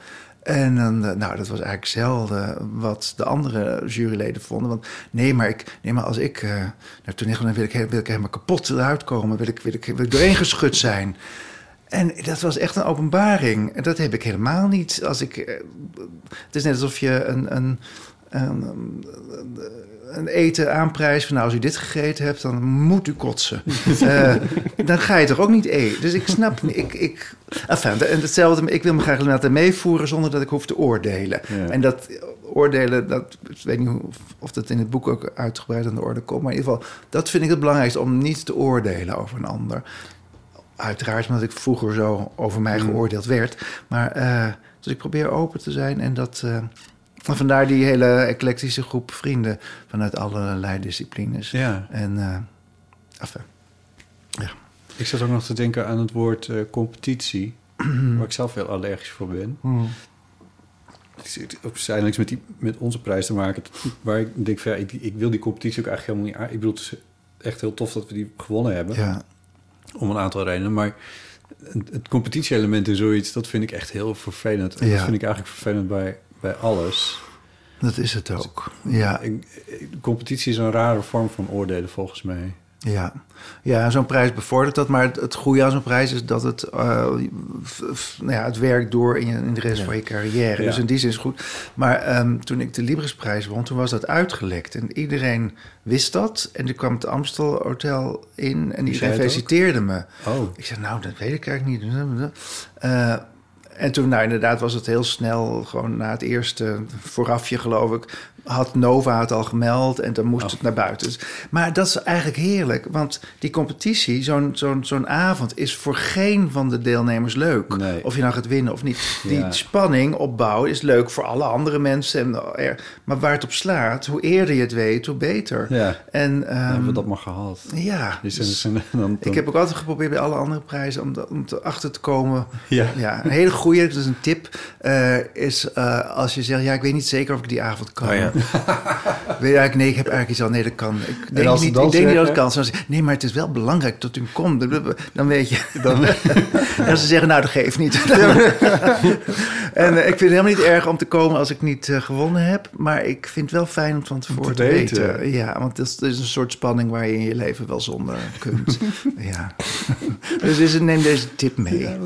En dan, eh, nou, dat was eigenlijk zelden wat de andere juryleden vonden. Want nee, maar, ik, nee, maar als ik eh naar ga, dan wil ik, wil ik helemaal kapot eruit komen. Wil ik, wil ik, wil ik doorheen geschud zijn. En dat was echt een openbaring. En dat heb ik helemaal niet. Als ik, eh, het is net alsof je een, een, een eten aanprijst van... nou, als u dit gegeten hebt, dan moet u kotsen. Eh, dan ga je toch ook niet eten. Dus ik snap... niet- Ik, ik, enfin, en hetzelfde, ik wil me graag laten meevoeren... zonder dat ik hoef te oordelen. Ja. En dat oordelen, dat, ik weet niet of, of dat in het boek ook uitgebreid aan de orde komt... maar in ieder geval, dat vind ik het belangrijkste... om niet te oordelen over een ander. Uiteraard omdat ik vroeger zo over mij geoordeeld werd. Maar eh, dus ik probeer open te zijn en dat... eh, en vandaar die hele eclectische groep vrienden vanuit allerlei disciplines. Ja. En, eh enfin, Ik zat ook nog te denken aan het woord eh, competitie, waar ik zelf heel allergisch voor ben. Het zit ook met, die, met onze prijs te maken, waar ik denk van ja, ik, ik wil die competitie ook eigenlijk helemaal niet aan. Ik bedoel, het is echt heel tof dat we die gewonnen hebben, ja. om een aantal redenen. Maar het, het competitie-element in zoiets, dat vind ik echt heel vervelend. En Ja. dat vind ik eigenlijk vervelend bij, bij alles. dat is het ook. Ja, Ik, ik- competitie is een rare vorm van oordelen volgens mij. Ja, ja zo'n prijs bevordert dat. Maar het, goede aan zo'n prijs is dat het, f- f- nou ja, het werkt door in, je, in de rest Ja. van je carrière. Ja. Dus in die zin is het goed. Maar ehm, toen ik de Librisprijs won, toen was dat uitgelekt. En iedereen wist dat. En toen kwam het Amstel Hotel in en iedereen ook? feliciteerde me. Oh, Ik zei, nou, dat weet ik eigenlijk niet. Eh, en toen, nou inderdaad, was het heel snel, gewoon na het eerste voorafje, geloof ik, had Nova het al gemeld en dan moest Oh. het naar buiten. Dus, maar dat is eigenlijk heerlijk, want die competitie, zo'n zo'n zo'n avond, is voor geen van de deelnemers leuk. Nee. Of je nou gaat winnen of niet. Die Ja. spanning opbouwen is leuk voor alle andere mensen. En, er- maar waar het op slaat, hoe eerder je het weet, hoe beter. ja, En dan hebben we ehm, dat maar gehad. ja, Dus, dus- dan, dan, dan, ik heb ook altijd geprobeerd bij alle andere prijzen om, om te achter te komen. Ja. Ja, een hele goede, dus een tip, eh, is eh, als je zegt... ja, ik weet niet zeker of ik die avond kan. Oh ja. Eigenlijk, nee, ik heb eigenlijk iets al... nee, dat kan. Ik denk, niet, ik denk niet dat het kan. Ze zeggen, nee, maar het is wel belangrijk dat u komt. Dan weet je... Dan, en ze zeggen, nou, dat geeft niet. en eh, ik vind het helemaal niet erg om te komen als ik niet eh, gewonnen heb. Maar ik vind het wel fijn om van tevoren te te, weten. weten. Ja, want het is, een soort spanning waar je in je leven wel zonder kunt. ja. Dus is het, neem deze tip mee. Ja,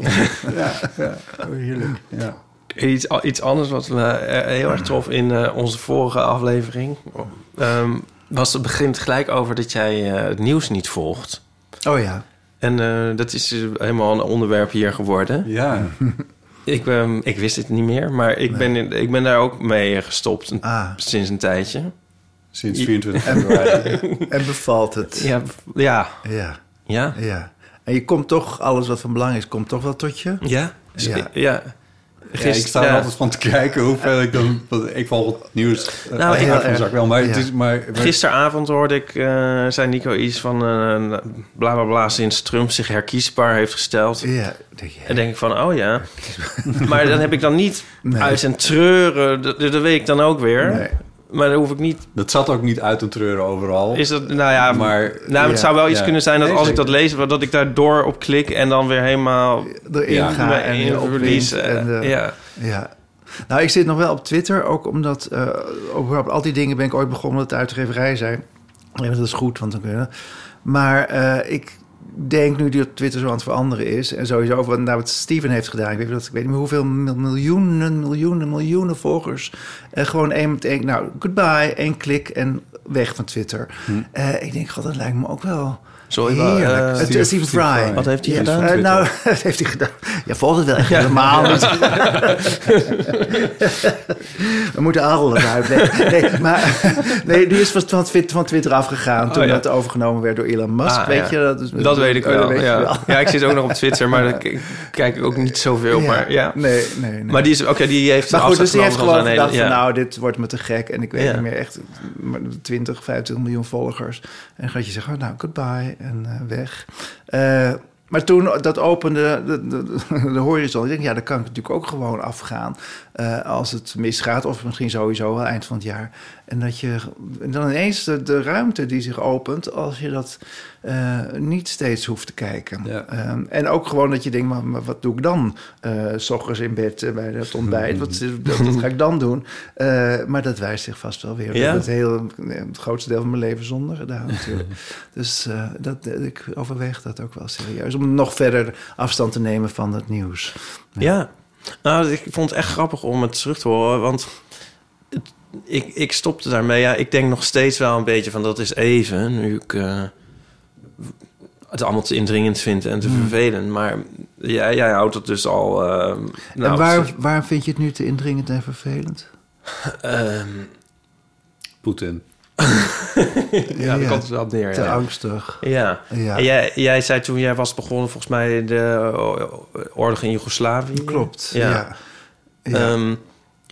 ja. Heerlijk. Ja. Iets, iets anders wat me eh, heel erg trof in eh, onze vorige aflevering... ehm, was het begint gelijk over dat jij eh, het nieuws niet volgt. Oh ja. En eh, dat is dus helemaal een onderwerp hier geworden. ja. Ik, ehm, ik wist het niet meer, maar ik, ben, in- ik ben daar ook mee gestopt een- Ah, sinds een tijdje. Sinds 24 februari. en bevalt het. Ja, ja, Ja, ja, ja. En je komt toch, alles wat van belang is, komt toch wel tot je? ja. Dus Ja. Ik- ja. Ik sta er ja. altijd van te kijken hoeveel ik dan... Ik volg het nieuws Nou, uit erg. zak wel. Maar, het is, maar, maar- Gisteravond hoorde ik, eh zei Nico iets van eh bla bla bla sinds Trump zich herkiesbaar heeft gesteld. Ja, denk je, En denk ik van, oh ja. maar dan heb ik dan niet Nee. uit en treuren. Dat, dat weet ik dan ook weer. Nee. Maar dan hoef ik niet... dat zat ook niet uit te treuren overal. Is dat, nou ja, maar, nou, het ja, zou wel iets ja. kunnen zijn dat Nee, als ik dat lees, dat ik daar door op klik en dan weer helemaal erin Ja. ga en in je verlies. eh, En, ja. Ja. Nou, ik zit nog wel op Twitter, ook omdat eh over al die dingen ben ik ooit begonnen dat het uitgeverij zijn. Ja, dat is goed, want dan kun je. Maar eh, ik denk nu dat Twitter zo aan het veranderen is en sowieso wat, nou, wat Steven heeft gedaan. Ik weet, niet, wat- ik weet niet meer hoeveel mil- miljoenen, miljoenen, miljoenen volgers. En gewoon één met één, nou, goodbye, één klik en weg van Twitter. Eh, ik denk, god, dat lijkt me ook wel. Sorry, Heerlijk. eh, Steven, Steve Fry. Fry. Wat heeft hij gedaan? eh, nou, dat heeft hij gedaan. Ja, volgt het wel echt helemaal niet. We moeten alles uitleggen. Nee, maar nee, die is van, van, Twitter, van Twitter afgegaan toen Oh, ja. dat overgenomen werd door Elon Musk. Ah, weet ja. je? Dat, is, Dat weet ik wel, weet ja. wel. ja, ik zit ook nog op Twitter, maar daar kijk ik ook niet zoveel. Ja. Maar, ja. Nee, nee, nee. maar die, is, oké, die heeft Maar goed, dus die heeft gewoon gedacht van nou, dit wordt me te gek. En ik weet Ja. niet meer echt, maar 20, 25 miljoen volgers. En dan gaat je zeggen, oh, nou, goodbye en eh, weg. Eh, maar toen dat opende de, de, de horizon. Ik denk, ja, dan kan ik natuurlijk ook gewoon afgaan eh, als het misgaat. Of misschien sowieso wel eind van het jaar. En dat je dan ineens de ruimte die zich opent als je dat eh, niet steeds hoeft te kijken. Ja. Ehm, en ook gewoon dat je denkt, maar, maar wat doe ik dan? eh, s ochtends in bed eh, bij het ontbijt. Wat, wat, wat ga ik dan doen? Maar dat wijst zich vast wel weer. Ik heb het, heel, het grootste deel van mijn leven zonder gedaan natuurlijk. dus dat, ik overweeg dat ook wel serieus. Om nog verder afstand te nemen van het nieuws. Ja. Nou, ik vond het echt grappig om het terug te horen, want het- ik, ik stopte daarmee. Ja, ik denk nog steeds wel een beetje van dat is even, nu ik het allemaal te indringend vind en te vervelend. Maar jij, jij houdt het dus al... eh, nou, en waar, waar vind je het nu te indringend en vervelend? ehm, Poetin. ja, dat komt wel op neer. Te ja. angstig. Ja. Ja. En jij, jij zei toen jij was begonnen, volgens mij de oorlog in Joegoslavië. Klopt, Ja. ja. ja. Ehm,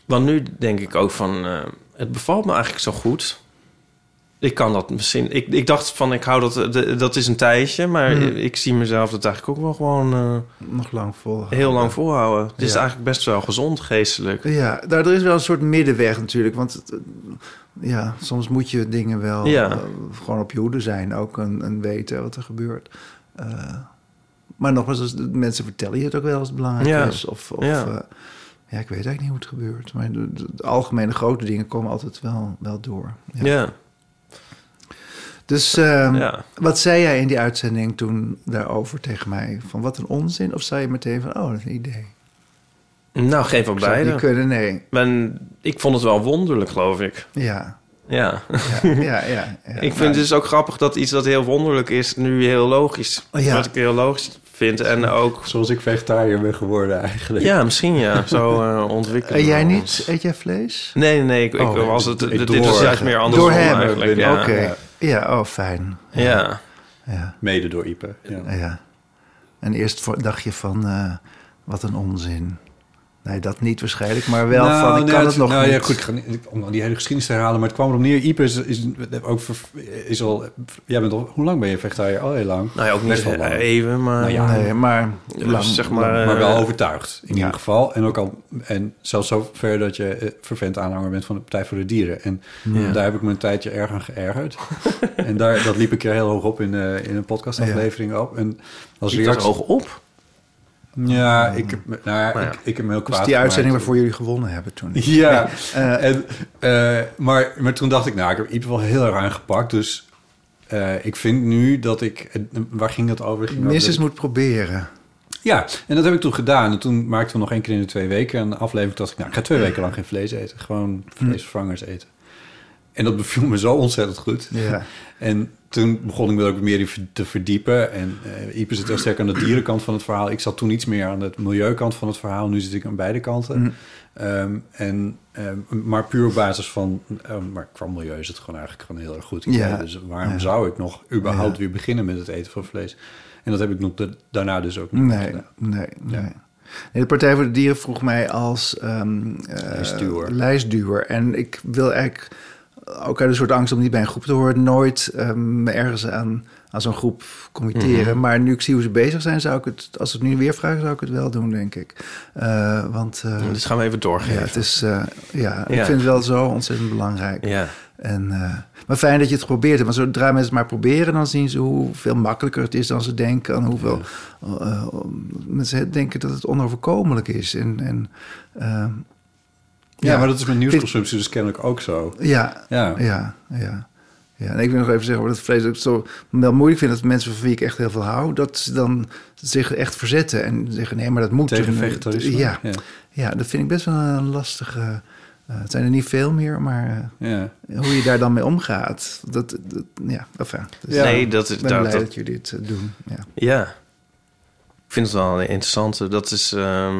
want nu denk ik ook van, eh, het bevalt me eigenlijk zo goed. Ik kan dat misschien. Ik, ik dacht van, ik hou dat, de- dat is een tijdje, maar Hmm. ik zie mezelf dat eigenlijk ook wel gewoon eh, Nog lang vol. heel lang volhouden. Het is eigenlijk best wel gezond geestelijk. Ja, daar er is wel een soort middenweg natuurlijk. Want het, eh, ja, soms moet je dingen wel Ja. eh, gewoon op je hoede zijn. Ook en, en weten wat er gebeurt. Eh, maar nogmaals, als de mensen vertellen je het ook wel als het belangrijk Ja. is. Of, of Ja. ja. ja, ik weet eigenlijk niet hoe het gebeurt. Maar de, de- de algemene grote dingen komen altijd wel, wel door. Ja. Ja, Dus ehm, ja. wat zei jij in die uitzending toen daarover tegen mij? Van wat een onzin? Of zei je meteen van, oh, dat is een idee? Nou, geen van zou beide. niet kunnen, nee. Men, ik vond het wel wonderlijk, geloof ik. Ja, Ja. ja, ja. ja, ja. ik Nou, vind het dus ook grappig dat iets dat heel wonderlijk is, nu heel logisch. Oh, ja. Wat ik heel logisch vind. En ook... Zoals ik vegetariër ben geworden eigenlijk. Ja, misschien ja. Zo eh ontwikkelen. En jij niet? ons. Eet jij vlees? Nee, nee. Ik, ik Oh, was het, ik dit door- is juist meer andersom Door hem. eigenlijk. Ja. Oké. Ja. Ja, oh, fijn. Ja. Ja, Mede door Ipe. Ja. ja. En eerst voor- dacht je van, eh, wat een onzin. Nee, dat niet waarschijnlijk, maar wel Nou, van, ik nee, kan het nog nou, niet. Ja, goed, ik ga niet, om dan die hele geschiedenis te herhalen, maar het kwam erop neer. Ipe is, is ook ver- is al. Jij bent al. Hoe lang ben je vegetariër? Al heel lang. Nou ja, ook niet Best wel lang. even, maar... Nou ja, Nee, maar Dus lang, zeg maar, lang. eh, maar wel overtuigd in ja. ieder geval. En ook al en zelfs zo ver dat je eh, vervent aanhanger bent van de Partij voor de Dieren. En Ja. daar heb ik me een tijdje erg aan geërgerd. en daar, dat liep ik er heel hoog op in, eh, in een podcastaflevering op. En als reactie- hoog op? Ja, ik heb, nou Nou ja. ik, ik heb me heel Dat kwaad die uitzending waarvoor jullie gewonnen hebben toen. Ja, en, eh, maar, maar toen dacht ik, nou, ik heb Ipe wel heel erg aangepakt. Dus eh, ik vind nu dat ik... Waar ging het over? Ging Minstens over- moet proberen. Ja, en dat heb ik toen gedaan. En toen maakten we nog één keer in de twee weken een aflevering. dacht ik, nou, ik ga twee weken lang geen vlees eten. Gewoon vleesvervangers eten. En dat beviel me zo ontzettend goed. Ja. En toen begon ik me ook meer in te verdiepen. En eh Ipe zit heel sterk aan de dierenkant van het verhaal. Ik zat toen iets meer aan de milieukant van het verhaal. Nu zit ik aan beide kanten. Mm. Ehm, en, ehm, maar puur op basis van... ehm, maar qua milieu is het gewoon eigenlijk gewoon heel erg goed. idee. Ja. Dus waarom Ja. zou ik nog überhaupt Ja. weer beginnen met het eten van vlees? En dat heb ik nog de- daarna dus ook niet Nee, gedaan. nee, nee. Ja. nee. De Partij voor de Dieren vroeg mij als ehm, eh, lijstduwer. En ik wil eigenlijk, ook uit een soort angst om niet bij een groep te horen... nooit ehm, me ergens aan, aan zo'n groep committeren. Mhm. Maar nu ik zie hoe ze bezig zijn, zou ik het... als ze het nu weer vragen, zou ik het wel doen, denk ik. Eh, want eh, Dus gaan we even ja, doorgeven. het is, eh, ja, ik Ja. vind het wel zo ontzettend belangrijk. Ja. En, maar fijn dat je het geprobeerd hebt. Maar zodra mensen het maar proberen, dan zien ze hoeveel makkelijker het is dan ze denken. En hoeveel mensen denken dat het onoverkomelijk is. En, en, Ja, maar dat is met nieuwsconsumptie dus kennelijk ook zo. Ja, Ja. ja, ja. ja. En ik wil nog even zeggen, dat ik zo wel moeilijk vind... dat mensen van wie ik echt heel veel hou... dat ze dan zich echt verzetten en zeggen... nee, maar dat moet. Tegen En, vegetarisme. Ja, ja. ja, dat vind ik best wel een lastige... eh, het zijn er niet veel meer, maar eh, ja. hoe je daar dan mee omgaat... dat, dat ja, enfin, dus Ja. Nee, dat is... ik ben dat- blij dat- dat jullie het eh, doen. Ja. Ja. Ik vind het wel een interessante. Dat is... ehm,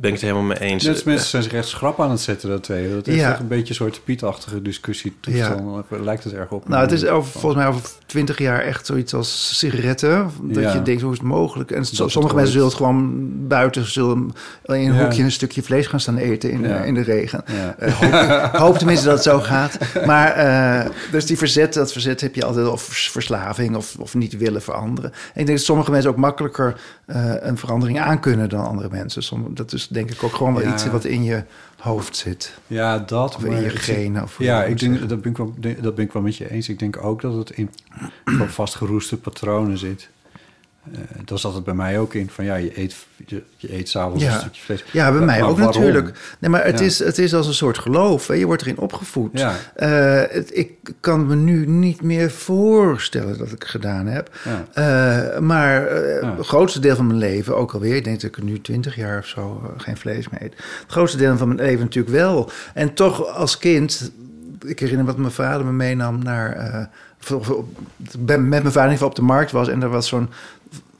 ben ik het helemaal mee eens. Net mensen zijn zich echt schrap aan het zetten, dat twee. Dat is Ja. echt een beetje een soort pietachtige discussie. toestand. Lijkt het erg op. Nou, het is over, volgens mij over twintig jaar echt zoiets als sigaretten. Dat Ja. je denkt, hoe is het mogelijk? En sommige mensen zullen het gewoon buiten... zullen in een Ja. hoekje een stukje vlees gaan staan eten in, de- Ja. in de regen. Ja. Eh, hoop, ik hoop tenminste dat het zo gaat. Maar eh, dus die verzet, dat verzet heb je altijd of vers- verslaving of, of niet willen veranderen. En ik denk dat sommige mensen ook makkelijker eh, een verandering aankunnen dan andere mensen. Dat is denk ik ook gewoon wel Ja. iets wat in je hoofd zit. Ja, dat. Of in je genen, of ja, ik denk, dat, ben ik wel, dat ben ik wel met je eens. Ik denk ook dat het in vastgeroeste patronen zit. Eh dat zat het bij mij ook in. Van ja, je eet, je, je eet s'avonds Ja. een stukje vlees. Ja, bij mij maar ook waarom? natuurlijk. Nee, maar het, Ja. is, het is als een soort geloof. Hè? Je wordt erin opgevoed. Ja. Eh, het- ik kan me nu niet meer voorstellen dat ik gedaan heb. Eh, maar het grootste deel van mijn leven, ook alweer... ik denk dat ik nu twintig jaar of zo geen vlees meer eet. Het grootste deel van mijn leven natuurlijk wel. En toch als kind... Ik herinner me dat mijn vader me meenam naar... met mijn vader in ieder geval op de markt was... en er was zo'n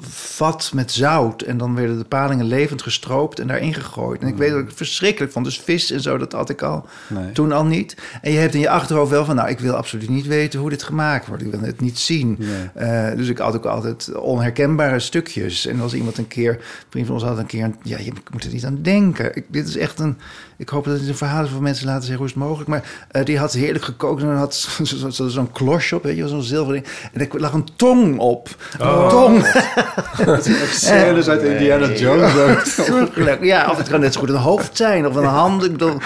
vat met zout. En dan werden de palingen levend gestroopt en daarin gegooid. En ik weet dat ik het verschrikkelijk vond. Dus vis en zo, dat had ik al Nee. toen al niet. En je hebt in je achterhoofd wel van... nou, ik wil absoluut niet weten hoe dit gemaakt wordt. Ik wil het niet zien. Nee. Eh, dus ik had ook altijd onherkenbare stukjes. En als iemand een keer... Een vriend van ons had een keer... Een, ja, je moet er niet aan denken. Ik, dit is echt een... Ik hoop dat het een verhaal is voor mensen laten zeggen hoe is het mogelijk. Maar eh, die had heerlijk gekookt en dan had zo- zo- zo- zo'n klosje op, weet je, zo'n zilverding. En er lag een tong op. Een tong. Scènes uit Indiana Jones. Ja, of het kan net zo goed een hoofd zijn of een hand. Ik bedoel,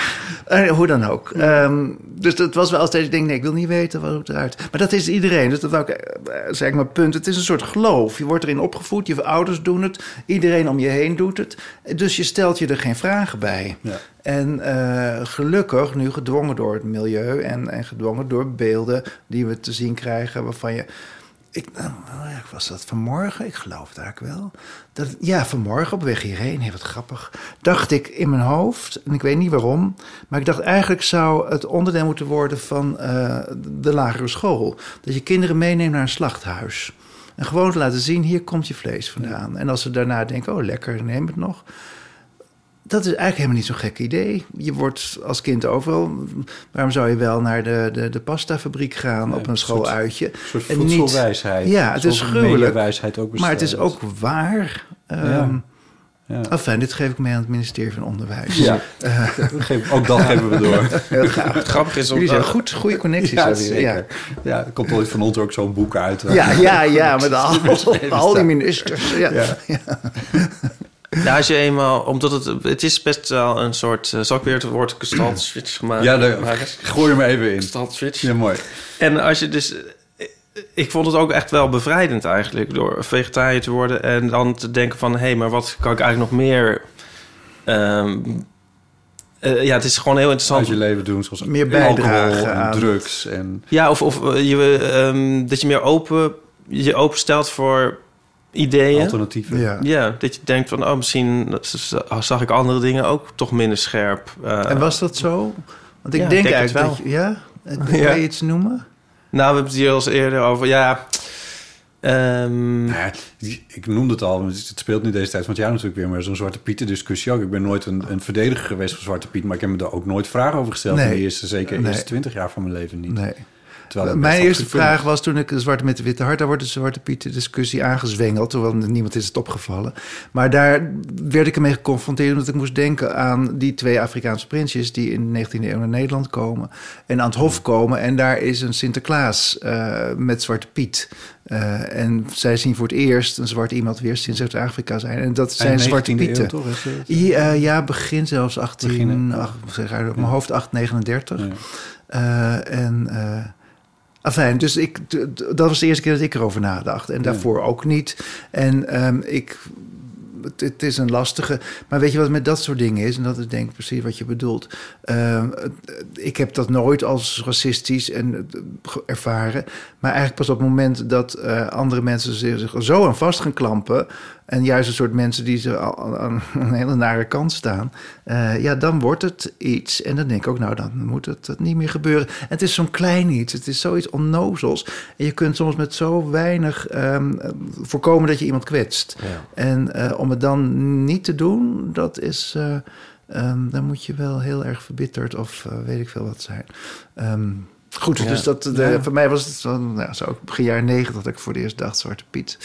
eh, hoe dan ook. Ehm, dus dat was wel altijd, ik denk, nee, ik wil niet weten wat het eruit. Maar dat is iedereen. Dus dat wou ik, eh, zeg ik mijn punt. Het is een soort geloof. Je wordt erin opgevoed, je ouders doen het, iedereen om je heen doet het. Dus je stelt je er geen vragen bij. Ja. En eh, gelukkig, nu gedwongen door het milieu en, en gedwongen door beelden die we te zien krijgen, waarvan je. Ik, nou, ja, was dat vanmorgen? Ik geloof het eigenlijk wel. Dat, ja, vanmorgen op weg hierheen, heel wat grappig, dacht ik in mijn hoofd, en ik weet niet waarom, maar ik dacht eigenlijk zou het onderdeel moeten worden van eh, de lagere school. Dat je kinderen meeneemt naar een slachthuis. En gewoon te laten zien, hier komt je vlees vandaan. En als ze daarna denken, oh lekker, neem het nog. Dat is eigenlijk helemaal niet zo'n gek idee. Je wordt als kind overal. Waarom zou je wel naar de, de, de pastafabriek gaan Ja, op een soort- schooluitje? Een soort En niet- voedselwijsheid. Ja, het is gruwelijk. ook Maar het is ook waar. Ehm Ja. Ja. Enfin, dit geef ik mee aan het ministerie van Onderwijs. Ja, Geef- ook dat geven we door. Heel graag. Het grappige is... Jullie om- zijn goed, goede connecties. Ja, hebben zeker. Ja, er komt ooit van ons ook zo'n boek uit. Ja. Ja, ja, ja, met al, al die ministers. Ja. Ja. Ja, als je eenmaal... Omdat het... Het is best wel een soort... eh, zal ik weer het woord switch gemaakt Ja, daar maken? gooi je me even in. switch. Ja, mooi. En als je dus... Ik vond het ook echt wel bevrijdend eigenlijk... door vegetariër te worden... en dan te denken van... hé, hey, maar wat kan ik eigenlijk nog meer... ehm, eh, ja, het is gewoon heel interessant. Uit je leven doen, zoals Meer bijdragen alcohol en aan- drugs. En, Ja, of, of eh, je, ehm, dat je meer open, je openstelt voor ideeën. alternatieven. Ja. Ja, dat je denkt van, oh, misschien zag ik andere dingen ook toch minder scherp. Eh, En was dat zo? Want ik Ja, denk denk eigenlijk wel. dat je... Ja? Ja. Kan je iets noemen? Nou, we hebben het hier al eens eerder over, ja... ehm, Nou ja, ik noemde het al, het speelt nu deze tijd van het jaar natuurlijk weer, maar zo'n Zwarte Pieten discussie ook. Ik ben nooit een, een verdediger geweest van Zwarte Piet, maar ik heb me daar ook nooit vragen over gesteld Nee. in de eerste, zeker de Nee. eerste twintig jaar van mijn leven niet. Nee. Mijn eerste vraag was toen ik de Zwarte met de Witte Hart... daar wordt de Zwarte Pieten discussie aangezwengeld... terwijl niemand is het opgevallen. Maar daar werd ik ermee geconfronteerd... omdat ik moest denken aan die twee Afrikaanse prinsjes... die in de 19e eeuw naar Nederland komen... en aan het hof komen. En daar is een Sinterklaas eh, met Zwarte Piet... Eh, en zij zien voor het eerst een zwart iemand weer sinds Zuid-Afrika zijn. En dat zijn Zwarte 19e eeuw, Pieten. toch? Ja, eh, ja, begin zelfs 18, Begin, zeg uit op mijn hoofd 839. Ja. En eh afijn, dus ik, dat was de eerste keer dat ik erover nadacht. En daarvoor ook niet. En ehm, ik, het, het is een lastige. Maar weet je wat met dat soort dingen is? En dat is denk ik precies wat je bedoelt. Ehm, het- ik heb dat nooit als racistisch en, eh, ervaren. Maar eigenlijk pas op het moment dat eh, andere mensen zich zich er zo aan vast gaan klampen. En juist een soort mensen die ze aan een hele nare kant staan, eh, ja, dan wordt het iets. En dan denk ik ook, nou, dan moet het, het niet meer gebeuren. En het is zo'n klein iets, het is zoiets onnozels. En je kunt soms met zo weinig ehm, voorkomen dat je iemand kwetst. Ja. En eh, om het dan niet te doen, dat is. eh, ehm, dan moet je wel heel erg verbitterd of weet ik veel wat zijn. Ehm, goed, Ja. dus dat, de, Ja. voor mij was het zo, nou, zo begin jaren negentig dat ik voor het eerst dacht: Zwarte Piet.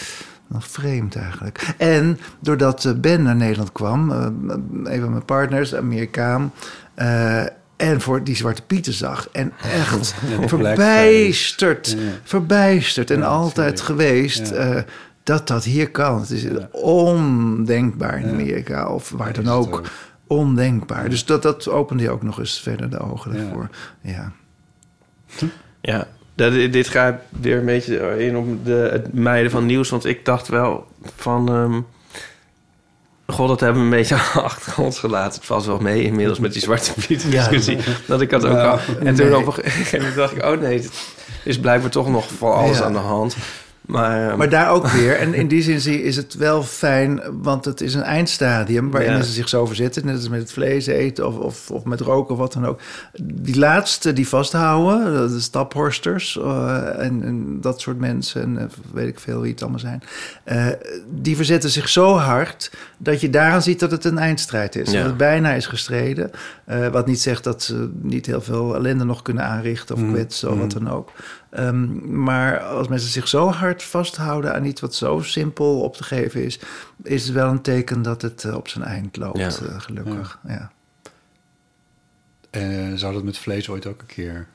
Wel vreemd eigenlijk. En doordat eh, Ben naar Nederland kwam, eh, een van mijn partners, Amerikaan. eh, en voor die Zwarte Pieten zag. En echt Ja, verbijsterd. Ja. Verbijsterd. En Ja, altijd sorry. geweest. Ja. eh, dat dat hier kan. Het is Ja. ondenkbaar in. Amerika of waar dan ook. Ondenkbaar. Dus dat, dat opende je ook nog eens verder de ogen Ja. daarvoor. Ja. Ja, dat, dit gaat weer een beetje in op de, het meiden van nieuws. Want ik dacht wel van... ehm, God, dat hebben we een beetje achter ons gelaten. Het valt wel mee inmiddels met die Zwarte Piet discussie. Dat ik dat ook Ja. al... En toen op een gegeven moment dacht ik... Oh nee, het is blijkbaar toch nog van alles Ja. aan de hand. Maar, ehm, Maar daar ook weer. En in die zin is het wel fijn, want het is een eindstadium waarin Ja. mensen zich zo verzetten. Net als met het vlees eten of, of, of met roken of wat dan ook. Die laatste die vasthouden, de staphorsters eh, en, en dat soort mensen, en eh, weet ik veel wie het allemaal zijn. eh, die verzetten zich zo hard dat je daaraan ziet dat het een eindstrijd is. Ja. Dat het bijna is gestreden. Eh, wat niet zegt dat ze niet heel veel ellende nog kunnen aanrichten of Mm. kwetsen of wat dan ook. Ehm, maar als mensen zich zo hard vasthouden aan iets wat zo simpel op te geven is, is het wel een teken dat het eh, op zijn eind loopt, Ja. eh, gelukkig. Ja. Eh, zou dat met vlees ooit ook een keer...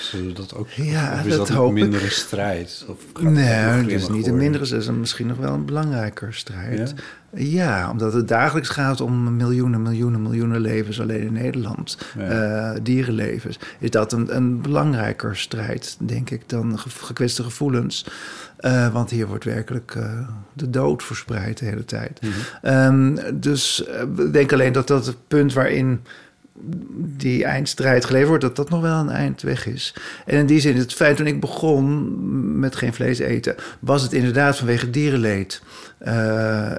Zullen we dat ook... Ja, of is dat dat, hoop een ik. mindere strijd? Of Nee, het is niet een mindere, het is misschien nog wel een belangrijker strijd. Ja? Ja, omdat het dagelijks gaat om miljoenen, miljoenen, miljoenen levens alleen in Nederland. Ja. eh, dierenlevens. Is dat een, een belangrijker strijd, denk ik, dan ge- gekwetste gevoelens. Eh, want hier wordt werkelijk eh, de dood verspreid de hele tijd. Mhm. Ehm, dus ik denk alleen dat dat het punt waarin die eindstrijd geleverd wordt, dat dat nog wel een eindweg is. En in die zin, het feit toen ik begon met geen vlees eten, was het inderdaad vanwege dierenleed. Eh,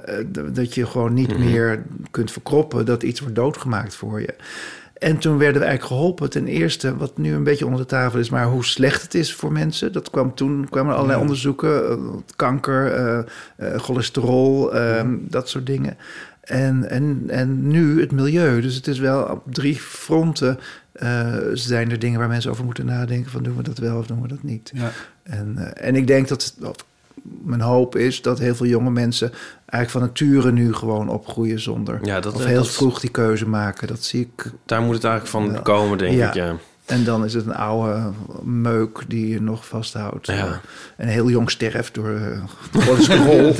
dat je gewoon niet meer kunt verkroppen dat iets wordt doodgemaakt voor je. En toen werden we eigenlijk geholpen. Ten eerste, wat nu een beetje onder de tafel is, maar hoe slecht het is voor mensen. Dat kwam toen, kwamen er allerlei Ja. onderzoeken. eh, kanker, eh, cholesterol, eh, dat soort dingen. En, en, en nu het milieu. Dus het is wel op drie fronten eh, zijn er dingen waar mensen over moeten nadenken. Van doen we dat wel of doen we dat niet? Ja. En, eh, en ik denk dat, mijn hoop is dat heel veel jonge mensen eigenlijk van nature nu gewoon opgroeien zonder. ja, dat, of heel dat- vroeg die keuze maken. Dat zie ik. daar moet het eigenlijk van komen, denk Ja. ik. Ja. En dan is het een oude meuk die je nog vasthoudt. Ja. En heel jong sterft door uh, cholesterol.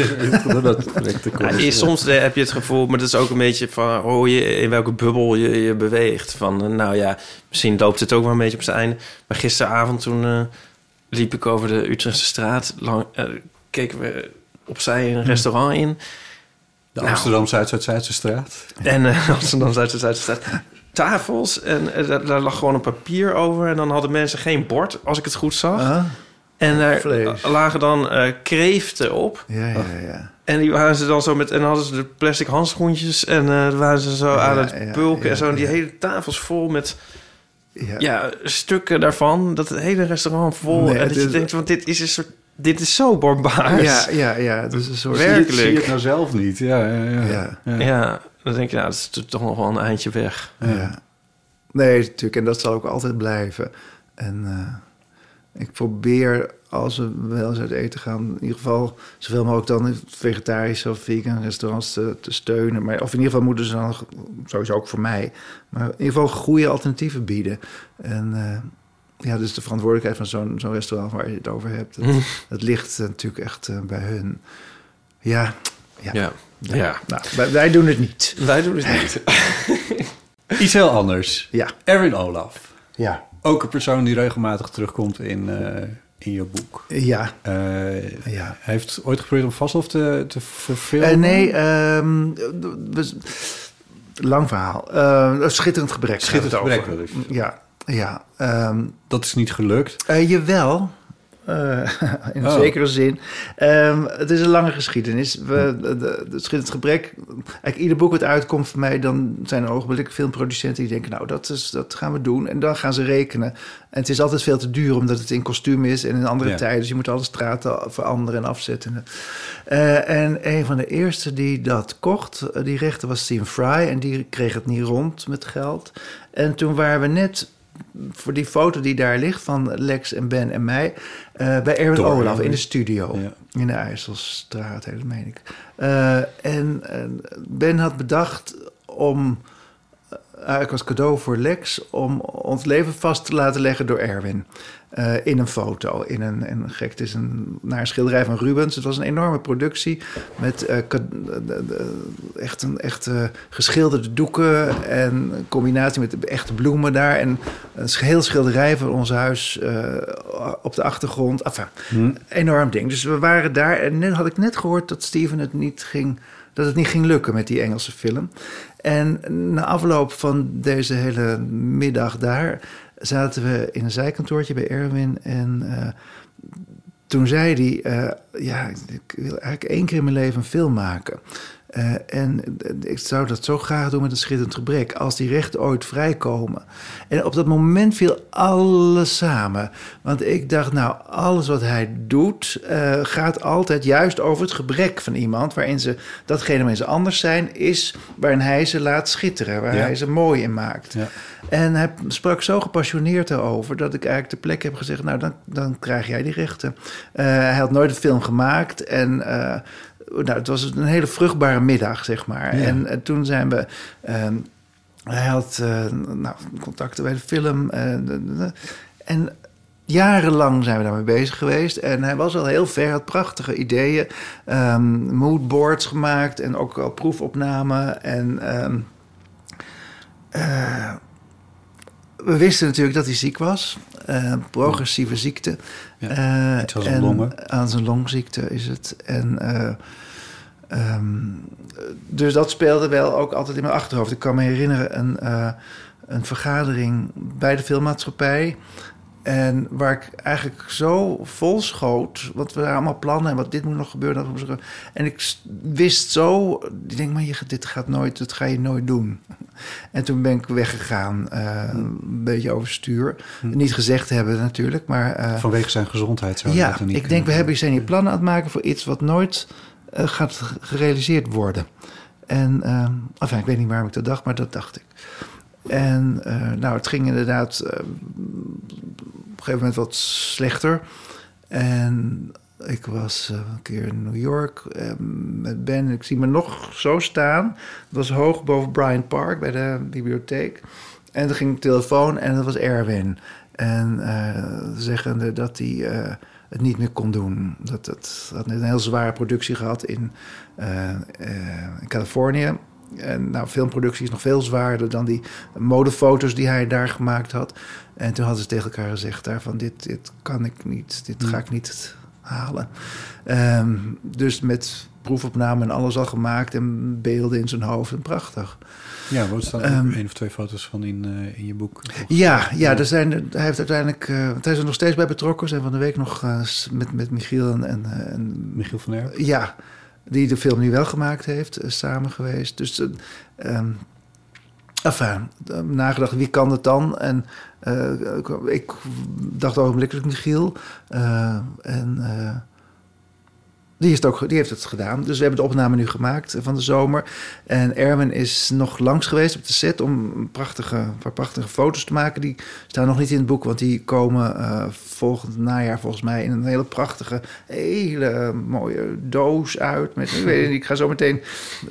dat correcte Ja, soms eh, heb je het gevoel, maar dat is ook een beetje van hoe je, in welke bubbel je, je beweegt. Van eh, nou ja, misschien loopt het ook wel een beetje op zijn einde. Maar gisteravond toen eh, liep ik over de Utrechtse straat. Lang, eh, keken we opzij een restaurant in. De Nou. Amsterdam Zuid-Zuid-Zuidse straat. En eh Amsterdam Zuid Zuid staat tafels. En eh, daar, lag gewoon een papier over. En dan hadden mensen geen bord, als ik het goed zag. Ah, en daar vlees. lagen dan eh, kreeften op. ja, ja, ja. En die waren ze dan zo met... En dan hadden ze de plastic handschoentjes. En eh waren ze zo Ja, aan het ja, pulken. ja, en zo. En die ja. hele tafels vol met ja. ja, stukken daarvan. Dat het hele restaurant vol. Nee, en dat je is- denkt, want dit is een soort... Dit is zo barbaars. Ja, ja, ja. Het is een soort... Werkelijk. Zie je het nou zelf niet? Ja, ja, ja. Ja. ja. Ja, dan denk je, nou, dat is toch nog wel een eindje weg. Ja. Nee, natuurlijk. En dat zal ook altijd blijven. En eh, ik probeer, als we wel eens uit eten gaan... in ieder geval zoveel mogelijk dan vegetarische of vegan restaurants te, te steunen. Maar, of in ieder geval moeten ze dan, sowieso ook voor mij... maar in ieder geval goede alternatieven bieden. En eh, ja, dus de verantwoordelijkheid van zo'n zo'n restaurant waar je het over hebt... dat, dat ligt natuurlijk echt eh, bij hun. Ja, ja. Ja. Ja. Nou, wij, wij doen het niet. Wij doen het niet. Iets heel anders. Ja, Erwin Olaf. ja, Ook een persoon die regelmatig terugkomt in, eh, in je boek. ja. Eh, Ja. Heeft ooit geprobeerd om Vaslov te, te verfilmen. Eh, nee, ehm, we- lang verhaal. Eh, een schitterend gebrek. Schitterend gebrek, over. wil ik. Ja, ja. ehm, Dat is niet gelukt. eh, jawel. Eh, in een Oh. zekere zin. Ehm, het is een lange geschiedenis. We, de, de, het, gebrek... Eigenlijk ieder boek wat uitkomt voor mij... dan zijn er ogenblikkelijk filmproducenten die denken... nou, dat, is, dat gaan we doen. En dan gaan ze rekenen. En het is altijd veel te duur... omdat het in kostuum is en in andere Ja. tijden. Dus je moet alle straten veranderen en afzetten. Eh, en een van de eerste die dat kocht... eh, die rechter was Stephen Fry... en die kreeg het niet rond met geld. En toen waren we net voor die foto die daar ligt van Lex en Ben en mij... eh, bij Erwin Door Olaf in de studio. Ja. In de IJsselstraat, dat meen ik. Eh, en Ben had bedacht om, eh, eigenlijk als cadeau voor Lex... om ons leven vast te laten leggen door Erwin. Eh, in een foto, in een, en gek, het is een, naar een schilderij van Rubens. Het was een enorme productie met eh, de- de- echt, een, echt eh, geschilderde doeken... en een combinatie met echte bloemen daar... en een heel schilderij van ons huis op de achtergrond. Enfin, enorm ding. Dus we waren daar en had ik net gehoord dat Steven het niet ging, dat het niet ging lukken met die Engelse film. En na afloop van deze hele middag daar zaten we in een zijkantoortje bij Erwin en eh, toen zei hij, eh, ja, ik wil eigenlijk één keer in mijn leven een film maken. Eh, en ik zou dat zo graag doen met een schitterend gebrek. Als die rechten ooit vrijkomen. En op dat moment viel alles samen. Want ik dacht, nou, alles wat hij doet... eh, gaat altijd juist over het gebrek van iemand... waarin ze datgene waarin ze anders zijn... is waarin hij ze laat schitteren. Waar Ja. hij ze mooi in maakt. Ja. En hij sprak zo gepassioneerd daarover... dat ik eigenlijk ter plekke heb gezegd... nou, dan, dan krijg jij die rechten. Eh, hij had nooit een film gemaakt en... nou, het was een hele vruchtbare middag, zeg maar. Ja. En, eh, toen zijn we... ehm, hij had eh, nou, contacten bij de film. eh, en jarenlang zijn we daarmee bezig geweest. En hij was al heel ver, had prachtige ideeën. ehm moodboards gemaakt en ook al proefopnamen. En ehm, eh, we wisten natuurlijk dat hij ziek was. Eh, progressieve ziekte. Ja, Eh, iets aan zijn en longen. Aan zijn longziekte is het. En... eh, Ehm, dus dat speelde wel ook altijd in mijn achterhoofd. Ik kan me herinneren een, een vergadering bij de filmmaatschappij. En waar ik eigenlijk zo vol schoot. Want we hadden allemaal plannen en wat dit moet nog gebeuren. Dat moet nog gebeuren. En ik wist zo. Ik denk, maar je, dit gaat nooit, dat ga je nooit doen. En toen ben ik weggegaan. eh, Een beetje overstuur. Niet gezegd hebben natuurlijk, maar. eh, Vanwege zijn gezondheid zou ja, dat niet ik denk, we hebben, zijn hier plannen aan het maken voor iets wat nooit eh, gaat gerealiseerd worden. En, enfin, ik weet niet waarom ik dat dacht, maar dat dacht ik. En nou, het ging inderdaad op een gegeven moment wat slechter. En ik was eh, een keer in New York eh, met Ben. Ik zie me nog zo staan. Het was hoog boven Bryant Park bij de bibliotheek. En toen ging de telefoon en dat was Erwin. En eh, zeggende dat hij het niet meer kon doen. Dat het had een heel zware productie gehad in, in Californië. En nou, filmproductie is nog veel zwaarder dan die modefoto's die hij daar gemaakt had. En toen hadden ze tegen elkaar gezegd daarvan, dit, dit kan ik niet, dit ga ik niet halen. Ehm, dus met proefopname en alles al gemaakt en beelden in zijn hoofd en prachtig. Ja, er staan Ehm, ook één of twee foto's van in, eh, in je boek. Ja, ja, er zijn, hij heeft uiteindelijk, want hij is er nog steeds bij betrokken. We zijn van de week nog eh, met, met Michiel en, en, en Michiel van Erp. ja, die de film nu wel gemaakt heeft, samen geweest. Dus, enfin, eh, nagedacht, wie kan het dan? En ik, ik dacht ogenblikkelijk Michiel. Eh, en eh, die, heeft ook, die heeft het gedaan. Dus we hebben de opname nu gemaakt van de zomer. En Erwin is nog langs geweest op de set om prachtige, prachtige foto's te maken. Die staan nog niet in het boek, want die komen eh, volgend najaar volgens mij in een hele prachtige, hele mooie doos uit. Met, ik, weet, ik ga zo meteen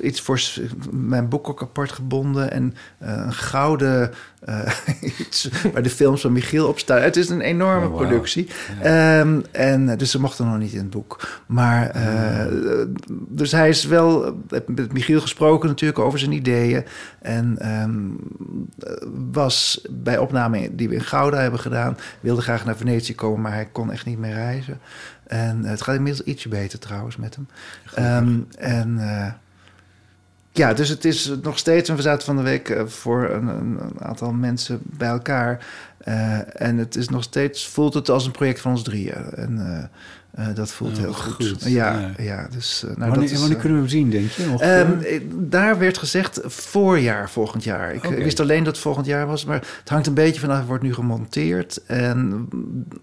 iets voor mijn boek ook apart gebonden en eh, een gouden iets waar de films van Michiel op staan. Het is een enorme Oh, productie. Ehm, en, eh, dus ze mochten nog niet in het boek. Maar, eh, dus hij is wel, met Michiel gesproken natuurlijk over zijn ideeën. En ehm, eh, was bij opname die we in Gouda hebben gedaan, wilde graag naar Venetië komen, maar hij kon echt niet meer reizen. En het gaat inmiddels ietsje beter trouwens met hem. Ehm, en ja, dus het is nog steeds... en we zaten van de week eh, voor een, een, aantal mensen bij elkaar... Eh, en het is nog steeds... voelt het als een project van ons drieën. En eh, dat voelt Oh, heel goed. goed. Ja, Ja. ja. dus... nou, wanneer dat is, wanneer kunnen we hem zien, denk je? Ehm, eh? eh, daar werd gezegd voorjaar volgend jaar. Ik wist alleen dat het volgend jaar was, maar het hangt een beetje vanaf. Het wordt nu gemonteerd en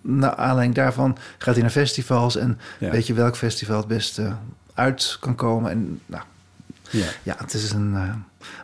naar aanleiding daarvan gaat hij naar festivals en Ja. weet je welk festival het beste uit kan komen. En nou, ja. ja, het is een. eh,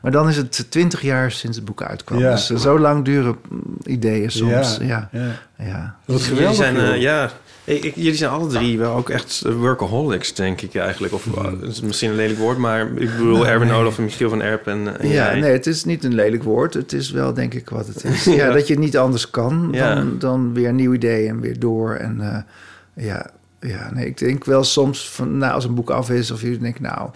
maar dan is het twintig jaar sinds het boek uitkwam. Ja. Dus eh, zo lang duren ideeën soms. Ja, Ja, ja. ja. Wat Jullie geweldig, zijn, eh, ja, ik, ik- jullie zijn alle drie wel ook echt workaholics, denk ik eigenlijk. Of het is misschien een lelijk woord, maar ik bedoel Nou, Erwin nee. Olaf en Michiel van Erp en, en Ja, jij. nee, het is niet een lelijk woord. Het is wel, denk ik, wat het is. Ja, dat je het niet anders kan Ja. dan, dan weer een nieuw idee en weer door. En eh, ja, ja, nee, ik denk wel soms van, nou, als een boek af is, of je denkt, nou,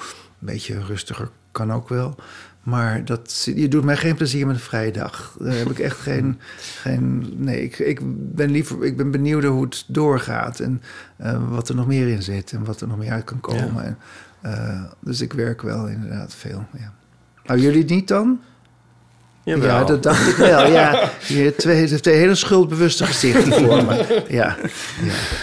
beetje rustiger kan ook wel. Maar dat, je doet mij geen plezier met een vrije dag. Daar heb ik echt geen. geen nee, ik, ik ben liever. Ik ben benieuwd hoe het doorgaat. En eh, wat er nog meer in zit. En wat er nog meer uit kan komen. En, eh, dus ik werk wel inderdaad veel. Ja. Nou, jullie niet dan? Jawel. Ja, dat dacht ik wel. Ja, je twee, twee hele schuldbewuste gezichten voor me. Ja.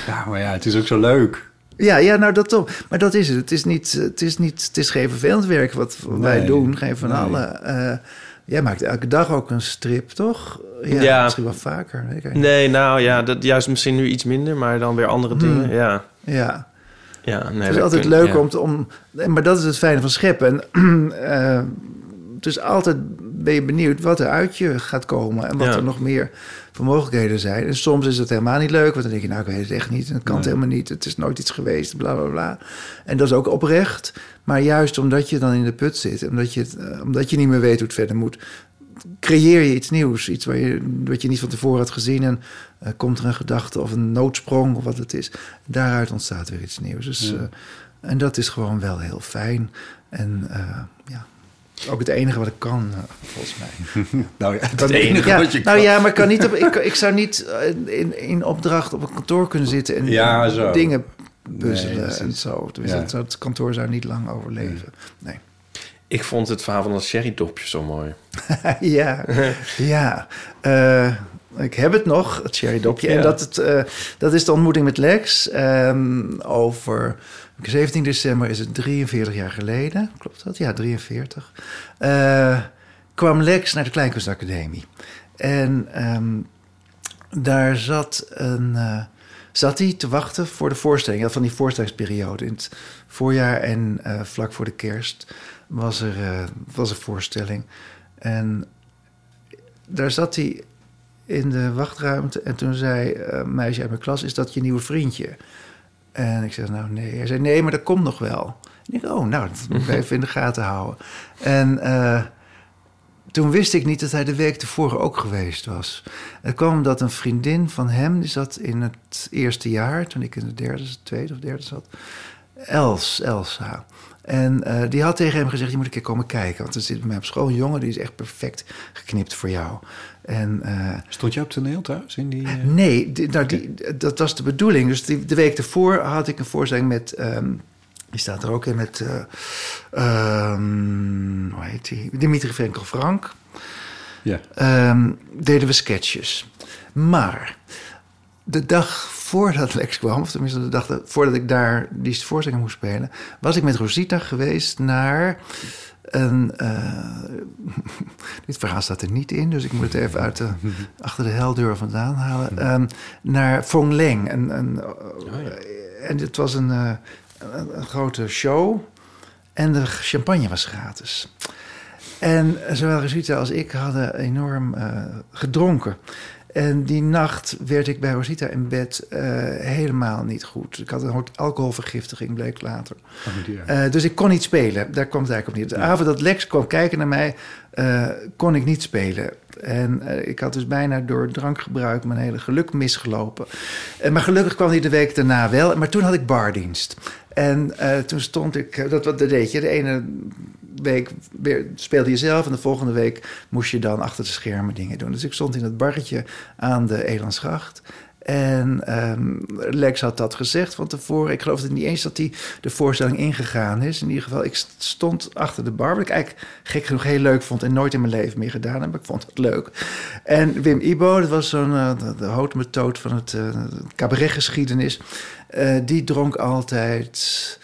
Ja, maar ja, het is ook zo leuk. Ja, ja, nou dat toch. Maar dat is het. Het is niet, het is niet, het is geen vervelend werk wat wij doen. Geen van nee. allen. Eh, jij maakt elke dag ook een strip, toch? Ja, Ja. misschien wel vaker. Nee, nou ja, dat, juist misschien nu iets minder, maar dan weer andere dingen. Ja. Ja. ja nee, Het is altijd kunnen- leuk ja. om, te, om... Maar dat is het fijne van scheppen. En, eh, dus altijd ben je benieuwd wat er uit je gaat komen... en wat Ja. er nog meer voor mogelijkheden zijn. En soms is het helemaal niet leuk... want dan denk je, nou, ik weet het echt niet... het kan het helemaal niet, het is nooit iets geweest, bla, bla, bla. En dat is ook oprecht. Maar juist omdat je dan in de put zit... omdat je, het, eh, omdat je niet meer weet hoe het verder moet... creëer je iets nieuws. Iets waar je, wat je niet van tevoren had gezien... en eh, komt er een gedachte of een noodsprong of wat het is. Daaruit ontstaat weer iets nieuws. Dus, Ja. eh, en dat is gewoon wel heel fijn. En ja, ook het enige wat ik kan, eh, volgens mij. Nou ja, het enige ja, wat je nou kan. ja, maar ik, kan niet op, ik, ik zou niet eh, in, in opdracht op een kantoor kunnen zitten en Ja, zo. dingen puzzelen Nee, en zo. Dus Ja. dat kantoor zou niet lang overleven. Nee. Ik vond het verhaal van dat sherry-dopje zo mooi. ja, ja. Eh, ik heb het nog, het Cherry Dopje. En dat, het, eh, dat is de ontmoeting met Lex. ehm, over 17 december is het 43 jaar geleden. Klopt dat? Ja, 43. Eh, kwam Lex naar de Kleinkunstacademie. En ehm, daar zat, een, eh, zat hij te wachten voor de voorstelling. Van die voorstellingsperiode. In het voorjaar en eh, vlak voor de kerst was er, was een voorstelling. En daar zat hij in de wachtruimte. En toen zei een meisje uit mijn klas: Is dat je nieuwe vriendje? En ik zei: Nou, nee. Hij zei: Nee, maar dat komt nog wel. En ik Oh, nou, dat moet ik even in de gaten houden. En. eh, toen wist ik niet dat hij de week tevoren ook geweest was. Het kwam omdat een vriendin van hem, die zat in het eerste jaar, toen ik in de derde, tweede of derde zat, Els, Elsa. En eh, die had tegen hem gezegd: Je moet een keer komen kijken. Want er zit bij mij op school een jongen die is echt perfect geknipt voor jou. En eh, Stond je op toneel thuis? In die, eh, Nee, die- nou, die, dat was de bedoeling. Dus die, de week ervoor had ik een voorstelling met... ehm, die staat er ook in met... ehm, hoe heet die? Dimitri Frenkel Frank. Ja. Ehm, deden we sketches. Maar de dag voordat Lex kwam... of tenminste de dag dat- voordat ik daar die voorstelling moest spelen... was ik met Rosita geweest naar... Een, eh, dit verhaal staat er niet in, dus ik moet het even uit de, achter de heldeur vandaan halen. Ehm, naar Fong Leng. Een, een, En het was een, eh, een, een grote show. En de champagne was gratis. En zowel Rosita als ik hadden enorm eh, gedronken. En die nacht werd ik bij Rosita in bed eh, helemaal niet goed. Ik had een ho- alcoholvergiftiging, bleek later. Oh. Eh, dus ik kon niet spelen. Daar kwam het eigenlijk op neer. De avond dat Lex kwam kijken naar mij, eh, kon ik niet spelen. En ik had dus bijna door drankgebruik mijn hele geluk misgelopen. Maar gelukkig kwam hij de week daarna wel. Maar toen had ik bardienst. En toen stond ik, dat, wat dat deed je, de ene week speelde je zelf... en de volgende week moest je dan achter de schermen dingen doen. Dus ik stond in het barretje aan de Elandsgracht... En ehm, Lex had dat gezegd van tevoren. Ik geloof niet eens dat hij de voorstelling ingegaan is. In ieder geval, ik stond achter de bar... wat ik eigenlijk gek genoeg heel leuk vond... en nooit in mijn leven meer gedaan heb. Ik vond het leuk. En Wim Ibo, dat was zo'n uh, de, de houtmethode van het uh, cabaretgeschiedenis... Uh, die dronk altijd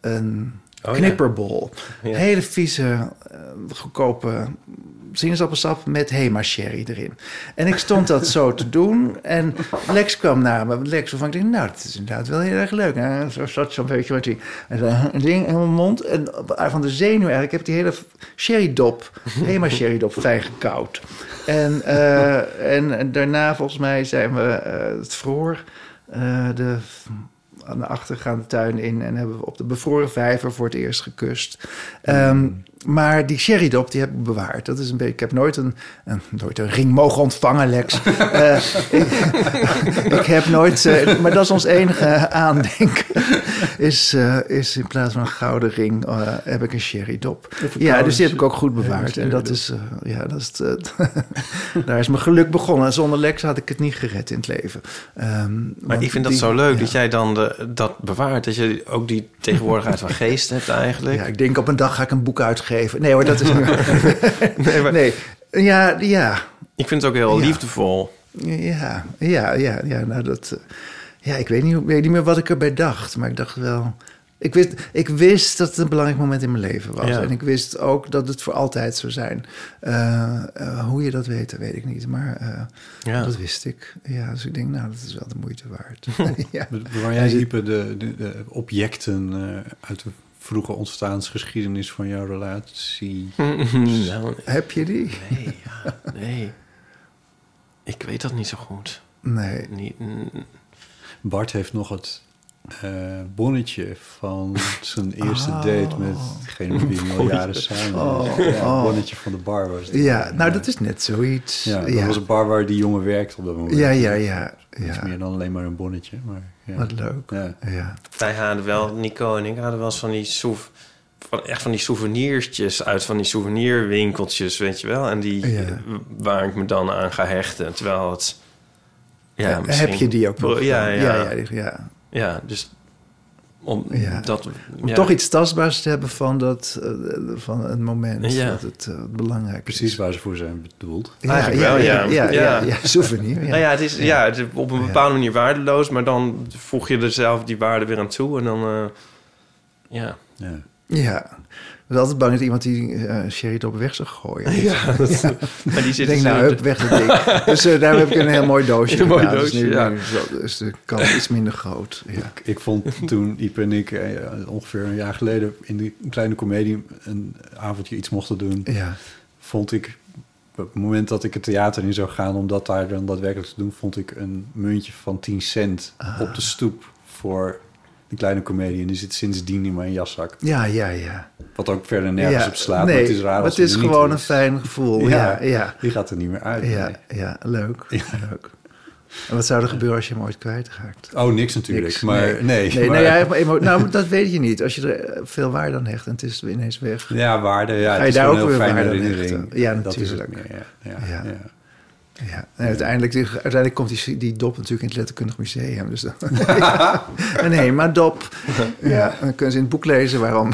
een Oh, knipperbol. Ja. Hele vieze, uh, goedkope sinaasappelsap met Hema sherry erin. En ik stond dat zo te doen. En Lex kwam naar me. Lex waarvan ik dacht, nou, dat is inderdaad wel heel erg leuk. En zo zat zo'n beetje wat hij... Een ding in mijn mond. En van de zenuw eigenlijk heb ik die hele sherrydop, Hema sherrydop, fijn gekoud. En, uh, en, en, daarna volgens mij zijn we uh, het vroor... Uh, de aan de achtergaande tuin in en hebben we op de bevroren vijver voor het eerst gekust. Um, maar die sherrydop die heb ik bewaard. Dat is een beetje. Ik heb nooit een, een nooit een ring mogen ontvangen, Lex. uh, ik, ik, heb nooit. Uh, maar dat is ons enige aandenken. Is, uh, is in plaats van een gouden ring heb ik een sherrydop. Ja, dus die heb ik ook goed bewaard. En dat is. ja, dat is. daar is mijn geluk begonnen. En zonder Lex had ik het niet gered in het leven. Um, maar ik vind dat zo leuk ja. dat jij dan de, dat bewaart. Dat je ook die tegenwoordigheid van geest hebt eigenlijk. Ja, ik denk op een dag ga ik een boek uitgeven. Nee hoor, dat is niet nee, maar... nee, ja, ja. Ik vind het ook heel ja. liefdevol. Ja, ja, ja, ja. Nou, dat... Ja, ik weet, niet, ik weet niet meer wat ik erbij dacht. Maar ik dacht wel... Ik wist, ik wist dat het een belangrijk moment in mijn leven was. Ja. En ik wist ook dat het voor altijd zou zijn. Uh, uh, hoe je dat weet, dat weet ik niet. Maar uh, ja. dat wist ik. Ja, dus ik denk, nou, dat is wel de moeite waard. ja. Waar jij diepe de, de, de objecten uit de vroege ontstaansgeschiedenis van jouw relatie? nou, Heb je die? Nee, ja, nee. Ik weet dat niet zo goed. Nee. Niet, Bart heeft nog het uh, bonnetje van zijn eerste oh. date met degene met wie hij al jaren samen oh. ja, het bonnetje van de bar was. Ja, nou dat is net zoiets. Ja, dat ja. was een bar waar die jongen werkt op dat moment. Ja, ja, ja. Iets ja. meer dan alleen maar een bonnetje. Maar, ja. Wat leuk. Ja. ja. Wij hadden wel, Nico en ik hadden wel eens van die soef, van, echt van die souvenirtjes uit van die souvenirwinkeltjes, weet je wel. En die ja. waar ik me dan aan ga hechten. Terwijl het... Ja, Heb je die ook nog? Ja, ja. ja, ja, ja. Ja, dus om ja. dat... Om ja. toch iets tastbaars te hebben van, dat, uh, van het moment Ja. dat het uh, belangrijk Precies is. waar ze voor zijn bedoeld. Ja, Eigenlijk wel, ja. ja. Ja, ja, Ja. ja, souvenir. Ja. Nou ja, het is, ja. het is op een bepaalde manier waardeloos, maar dan voeg je er zelf die waarde weer aan toe en dan... eh, ja. Ja. Was altijd bang dat iemand die uh, sherry op weg zou gooien. Ja, dat, maar die Ik zit denk, nou, hup, weg dat ding. dus uh, daar heb ik een heel mooi doosje Een mooi. Dus doosje, nu- ja. Dus de kans iets minder groot. Ja. Ik, ik vond toen Iep en ik eh, ongeveer een jaar geleden in die kleine komedie een avondje iets mochten doen, Ja. vond ik op het moment dat ik het theater in zou gaan om dat daar dan daadwerkelijk te doen, vond ik een muntje van 10 cent Ah. op de stoep voor die kleine. En die zit sindsdien in mijn jaszak. ja, ja, ja. Wat ook verder nergens ja. op slaat. Nee, maar het is raar het is gewoon een fijn gevoel. Ja, ja. Die gaat er niet meer uit. Ja, nee. ja, leuk. leuk. En wat zou er gebeuren als je hem ooit kwijtraakt? Oh, niks natuurlijk. Niks, maar nee. Nee, maar- nou, maar nou, dat weet je niet. Als je er eh, veel waarde aan hecht en het is ineens weg. Ja, waarde. Ja, Ga je is daar ook een weer waarde aan hechten? Ja, Dat is het natuurlijk. meer, ja. Ja, Ja. en uiteindelijk, uiteindelijk komt die, die dop natuurlijk in het Letterkundig Museum. Dus dan, ja. Nee, maar dop. Ja, dan kunnen ze in het boek lezen waarom,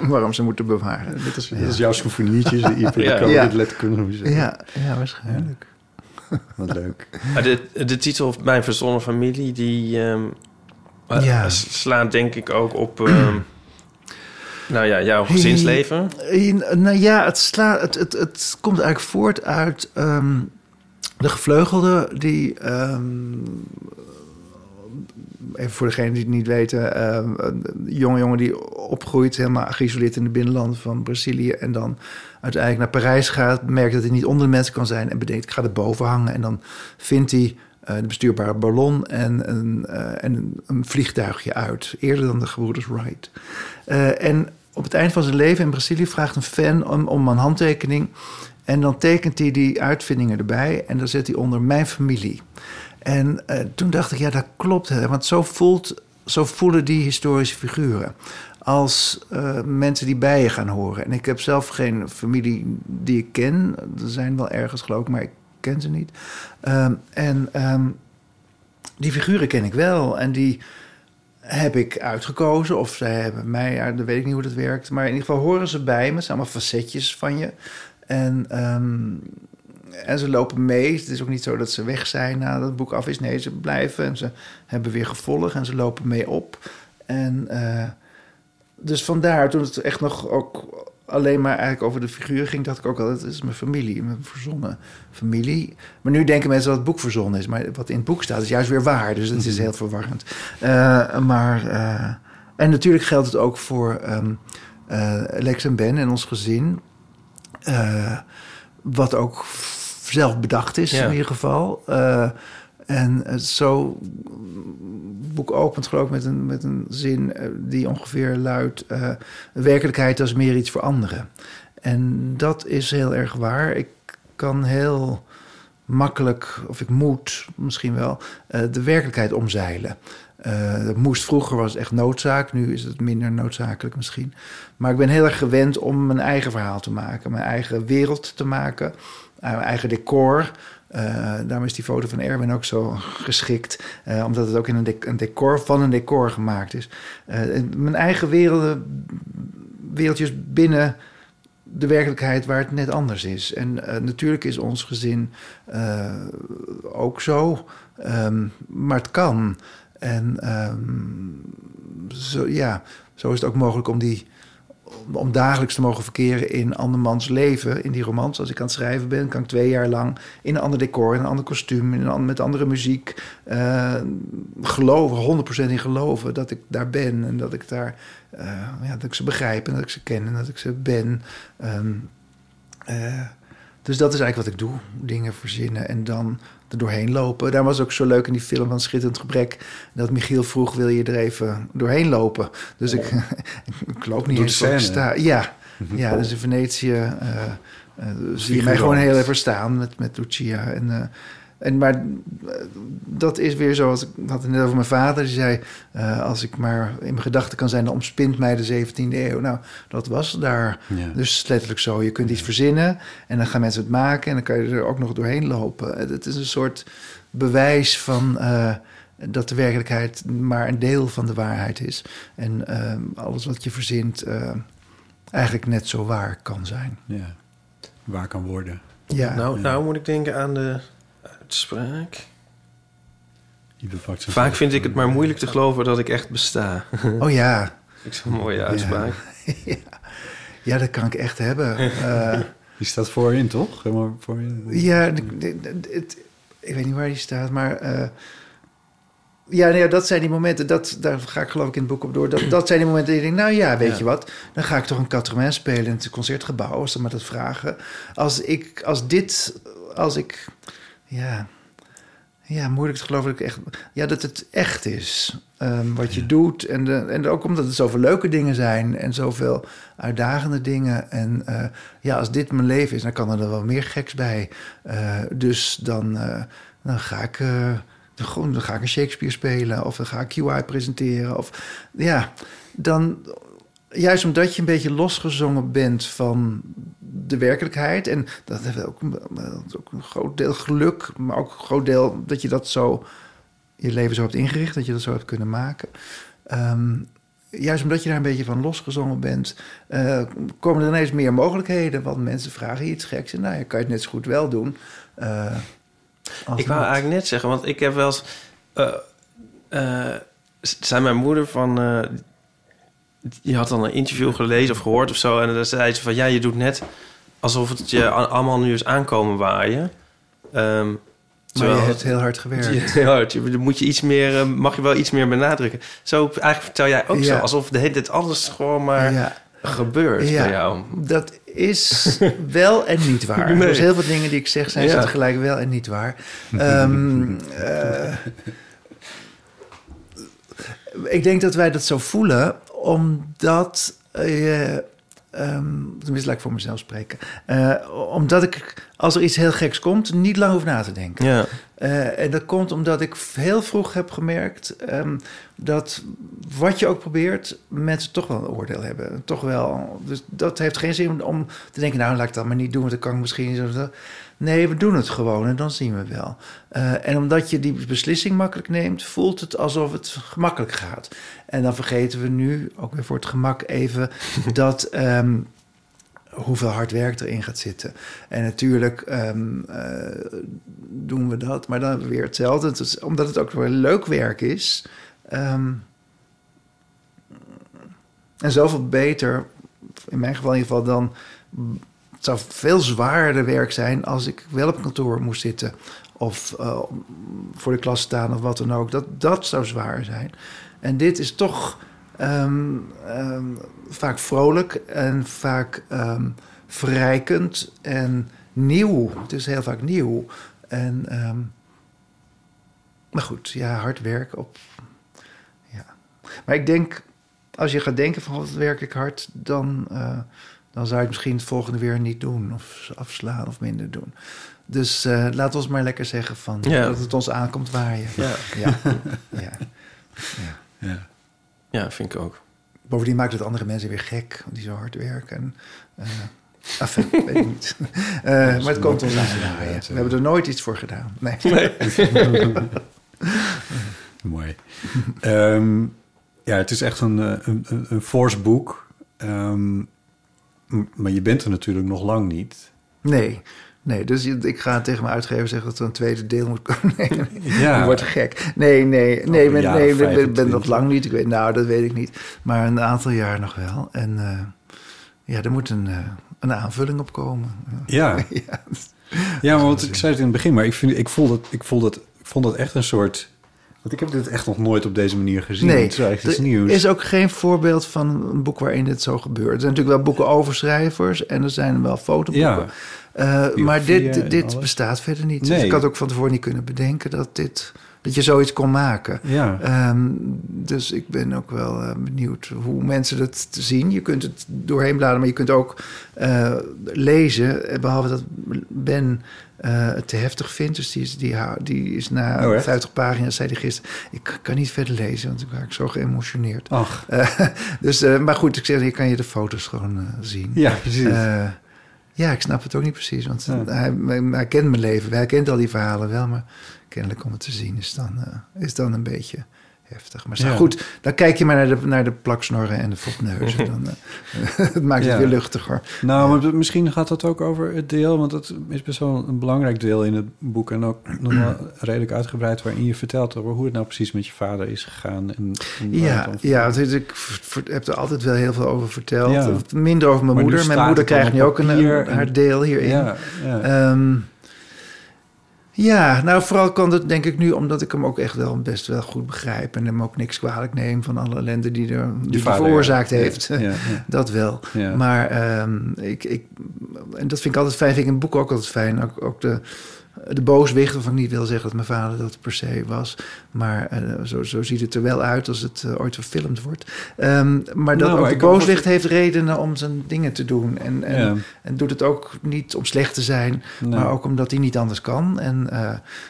waarom ze moeten bewaren. Dat is, dat is jouw souvenirtjes. Die Iep en Ja. in het letterkundige museum. Ja, ja waarschijnlijk. Wat leuk. Maar de, de titel Mijn Verzonnen Familie, die ehm, eh, slaat denk ik ook op... ehm, nou ja, jouw gezinsleven. Nou ja, het, sla, het, het, het komt eigenlijk voort uit ehm, de gevleugelde die. ehm, even voor degenen die het niet weten, ehm, een jonge jongen die opgroeit helemaal geïsoleerd in de binnenlanden van Brazilië en dan uiteindelijk naar Parijs gaat, merkt dat hij niet onder de mensen kan zijn en bedenkt ik ga er boven hangen en dan vindt hij eh, de bestuurbare ballon en een, eh, en een, vliegtuigje uit, eerder dan de gebroeders Wright. Eh, en op het eind van zijn leven in Brazilië vraagt een fan om, om een handtekening. En dan tekent hij die uitvindingen erbij. En dan zet hij onder mijn familie. En eh, toen dacht ik, ja, dat klopt. Hè, want zo, voelt, zo voelen die historische figuren. Als eh, mensen die bij je gaan horen. En ik heb zelf geen familie die ik ken. Er zijn wel ergens geloof ik, maar ik ken ze niet. Ehm, en ehm, die figuren ken ik wel. En die heb ik uitgekozen. Of zij hebben mij, ja, dan weet ik niet hoe dat werkt. Maar in ieder geval horen ze bij me. Het zijn allemaal facetjes van je. En, ehm, en ze lopen mee. Het is ook niet zo dat ze weg zijn nadat het boek af is. Nee, ze blijven en ze hebben weer gevolg en ze lopen mee op. En eh, dus vandaar, toen het echt nog ook alleen maar eigenlijk over de figuur ging, dacht ik ook altijd, het is mijn familie, mijn verzonnen familie. Maar nu denken mensen dat het boek verzonnen is. Maar wat in het boek staat is juist weer waar. Dus het is heel verwarrend. Eh, maar, eh, en natuurlijk geldt het ook voor ehm, eh, Lex en Ben en ons gezin. Eh, wat ook zelf bedacht is Ja. in ieder geval. Eh, en het zo boek opent geloof ik met een, met een zin eh, die ongeveer luidt... eh, werkelijkheid is meer iets voor anderen. En dat is heel erg waar. Ik kan heel makkelijk, of ik moet misschien wel, eh, de werkelijkheid omzeilen. Eh, dat moest vroeger was echt noodzaak, nu is het minder noodzakelijk misschien. Maar ik ben heel erg gewend om mijn eigen verhaal te maken, mijn eigen wereld te maken, eh, mijn eigen decor. Daarom is die foto van Erwin ook zo geschikt, omdat het ook in een, een decor van een decor gemaakt is. Mijn eigen werelden, wereldjes binnen de werkelijkheid waar het net anders is. En eh, natuurlijk is ons gezin eh, ook zo, ehm, maar het kan. En ehm, zo, ja, zo is het ook mogelijk om die om- dagelijks te mogen verkeren in andermans leven, in die romans. Als ik aan het schrijven ben, kan ik twee jaar lang in een ander decor, in een ander kostuum, in met andere muziek eh, geloven, 100% in geloven dat ik daar ben en dat ik daar, ja, dat ik ze begrijp en dat ik ze ken en dat ik ze ben. Ehm, eh, dus dat is eigenlijk wat ik doe, dingen verzinnen en dan er doorheen lopen. Daar was ook zo leuk in die film van Schitterend Gebrek... dat Michiel vroeg, wil je er even doorheen lopen? Dus ik, ik loop niet Door eens scène. sta. Ja, ja, dus in Venetië eh, eh, zie je mij gewoon heel even staan met, met Lucia. En, eh, en, maar eh, dat is weer zoals ik had het net over mijn vader. Die zei, eh, als ik maar in mijn gedachten kan zijn... dan omspint mij de 17e eeuw. Nou, dat was daar. Ja. Dus letterlijk zo. Je kunt iets verzinnen en dan gaan mensen het maken... en dan kan je er ook nog doorheen lopen. Het is een soort bewijs van... eh, dat de werkelijkheid maar een deel van de waarheid is. En eh, alles wat je verzint eh, eigenlijk net zo waar kan zijn. Ja. Waar kan worden. Ja, Nou, nou moet ik denken aan de uitspraak. Vaak vind ik het maar moeilijk te geloven dat ik echt besta. oh ja. Ik zo'n mooie uitspraak. ja, dat kan ik echt hebben. Eh, Die staat voorin, toch? Helemaal voorin. Ja, het, ik weet niet waar die staat, maar... eh, ja, nou ja, dat zijn die momenten, dat, daar ga ik geloof ik in het boek op door. Dat, dat zijn die momenten die ik denk, nou ja, weet Ja. je wat... dan ga ik toch een Catremain spelen in het Concertgebouw... als ze me dat vragen. Als ik, als dit, als ik... Ja, ja moeilijk te geloven dat ik echt... Ja, dat het echt is, ehm, wat je doet. En, de, en ook omdat het zoveel leuke dingen zijn... en zoveel uitdagende dingen. En eh, ja, als dit mijn leven is, dan kan er wel meer geks bij. Eh, dus dan, eh, dan ga ik... eh, gewoon, dan ga ik een Shakespeare spelen of dan ga ik QI presenteren. Of ja, dan juist omdat je een beetje losgezongen bent van de werkelijkheid. En dat heeft ook, ook een groot deel geluk, maar ook een groot deel dat je dat zo je leven zo hebt ingericht, dat je dat zo hebt kunnen maken. Ehm, juist omdat je daar een beetje van losgezongen bent, eh, komen er ineens meer mogelijkheden. Want mensen vragen je iets geks en nou, je kan je het net zo goed wel doen. eh, Ik wou eigenlijk net zeggen, want ik heb wel eens... eh zei mijn moeder van... die had dan een interview gelezen of gehoord of zo... en dan zei ze van... ja, je doet net alsof het je allemaal nu is aankomen waaien. Maar terwijl je het- hebt heel hard gewerkt. Heel hard. Je- moet je iets meer, eh, mag je wel iets meer benadrukken. Zo eigenlijk vertel jij ook zo, alsof de hele tijd alles gewoon maar Ja. gebeurt Ja. bij jou. Dat is wel en niet waar. Nee. Dus heel veel dingen die ik zeg zijn Ja. tegelijk wel en niet waar. Ehm, eh, ik denk dat wij dat zo voelen, omdat je... ehm, tenminste, laat ik voor mezelf spreken. Eh, omdat ik, als er iets heel geks komt, niet lang hoef na te denken. Ja. Eh, en dat komt omdat ik heel vroeg heb gemerkt ehm, dat wat je ook probeert, mensen toch wel een oordeel hebben. Toch wel. Dus dat heeft geen zin om te denken, nou laat ik dat maar niet doen, want dan kan ik misschien zo. Nee, we doen het gewoon en dan zien we wel. Eh, en omdat je die beslissing makkelijk neemt, voelt het alsof het gemakkelijk gaat. En dan vergeten we nu, ook weer voor het gemak, even dat. ehm, hoeveel hard werk erin gaat zitten. En natuurlijk ehm, eh, doen we dat, maar dan weer hetzelfde. Het is, omdat het ook weer leuk werk is. ehm, en zoveel beter, in mijn geval in ieder geval, dan... Het zou veel zwaarder werk zijn als ik wel op kantoor moest zitten. Of eh, voor de klas staan of wat dan ook. Dat, dat zou zwaar zijn. En dit is toch ehm, ehm, vaak vrolijk en vaak ehm, verrijkend en nieuw. Het is heel vaak nieuw. En, maar goed, ja, hard werk op. Ja. Maar ik denk, als je gaat denken van wat werk ik hard, dan, eh, dan zou je het misschien het volgende weer niet doen. Of afslaan of minder doen. Dus eh laat ons maar lekker zeggen van Ja. dat het ons aankomt waaien. Ja. Ja. ja. Ja. Ja, vind ik ook. Bovendien maakt het andere mensen weer gek, die zo hard werken. En, eh enfin, weet ik niet. Eh, maar het komt ons aan. We hebben er nooit iets voor gedaan. Nee. Mooi. Ehm, ja, het is echt een, een, een, een fors boek. Ehm, maar je bent er natuurlijk nog lang niet. Nee. Nee, dus ik ga tegen mijn uitgever zeggen dat er een tweede deel moet komen. Nee, nee. Ja. Wordt gek. Nee, nee, nee, een ben, nee, ik ben, ben 25. nog lang niet. Ik weet, nou, dat weet ik niet. Maar een aantal jaar nog wel. En eh, ja, er moet een, eh, een aanvulling op komen. Ja. ja. Ja, maar ik zei het in het begin, maar ik, vind, ik, voel dat, ik, voel dat, ik vond dat echt een soort... Want ik heb dit echt nog nooit op deze manier gezien. Nee, het is eigenlijk iets er nieuws. is ook geen voorbeeld van een boek waarin dit zo gebeurt. Er zijn natuurlijk wel boeken over schrijvers en er zijn wel fotoboeken. Ja. Eh, maar dit, dit bestaat verder niet. Dus ik had ook van tevoren niet kunnen bedenken dat, dit, dat je zoiets kon maken. Ja. Ehm, dus ik ben ook wel eh, benieuwd hoe mensen dat zien. Je kunt het doorheen bladeren, maar je kunt ook eh, lezen. eh, Behalve dat Ben het te heftig vindt. Dus die is, die, die is na Oh, echt? 50 pagina's, zei hij gisteren... ik kan niet verder lezen, want ik raak zo geëmotioneerd. Ach. Dus, maar goed, ik zeg, hier kan je de foto's gewoon zien. Ja, precies. Ja, ik snap het ook niet precies. Want Ja. hij, hij kent mijn leven. Hij kent al die verhalen wel. Maar kennelijk om het te zien is dan, eh, is dan een beetje heftig. Maar Ja. goed, dan kijk je maar naar de, naar de plaksnorren en de fopneuzen. dan, eh, het maakt Ja. het weer luchtiger. Nou, maar misschien gaat dat ook over het deel, want dat is best wel een belangrijk deel in het boek en ook nog wel redelijk uitgebreid waarin je vertelt over hoe het nou precies met je vader is gegaan. En, en Ja, ja want ik heb er altijd wel heel veel over verteld. Ja. Minder over mijn Maar moeder. Mijn moeder krijgt nu ook een, haar deel hierin. Ja, ja. Ja, nou vooral kan dat denk ik nu omdat ik hem ook echt wel best wel goed begrijp. En hem ook niks kwalijk neem van alle ellende die, er, die vader, veroorzaakt ja. heeft. Ja, ja. Dat wel. Maar ehm, ik, ik, en dat vind ik altijd fijn, vind ik in het boek ook altijd fijn. Ook, ook de, de booswicht, waarvan ik niet wil zeggen dat mijn vader dat per se was. Maar eh, zo, zo ziet het er wel uit als het eh, ooit verfilmd wordt. Ehm, maar dat Nou, de booswicht heeft redenen om zijn dingen te doen. En, en, Ja. en doet het ook niet om slecht te zijn, Nee. maar ook omdat hij niet anders kan. En, eh,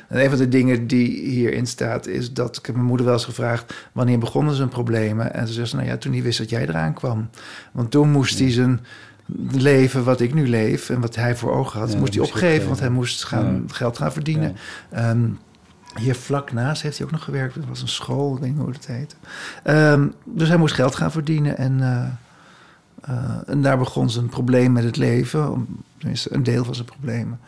en een van de dingen die hierin staat is dat ik heb mijn moeder wel eens gevraagd wanneer begonnen zijn problemen. En ze zegt, nou ja, toen hij wist dat jij eraan kwam. Want toen moest hij zijn leven wat ik nu leef en wat hij voor ogen had, Ja, moest hij opgeven, want hij moest gaan, Ja. geld gaan verdienen. Ehm, hier vlak naast heeft hij ook nog gewerkt. Dat was een school, ik weet niet hoe het heette. Ehm, dus hij moest geld gaan verdienen. En, eh, eh, en daar begon zijn probleem met het leven. Tenminste, een deel van zijn problemen.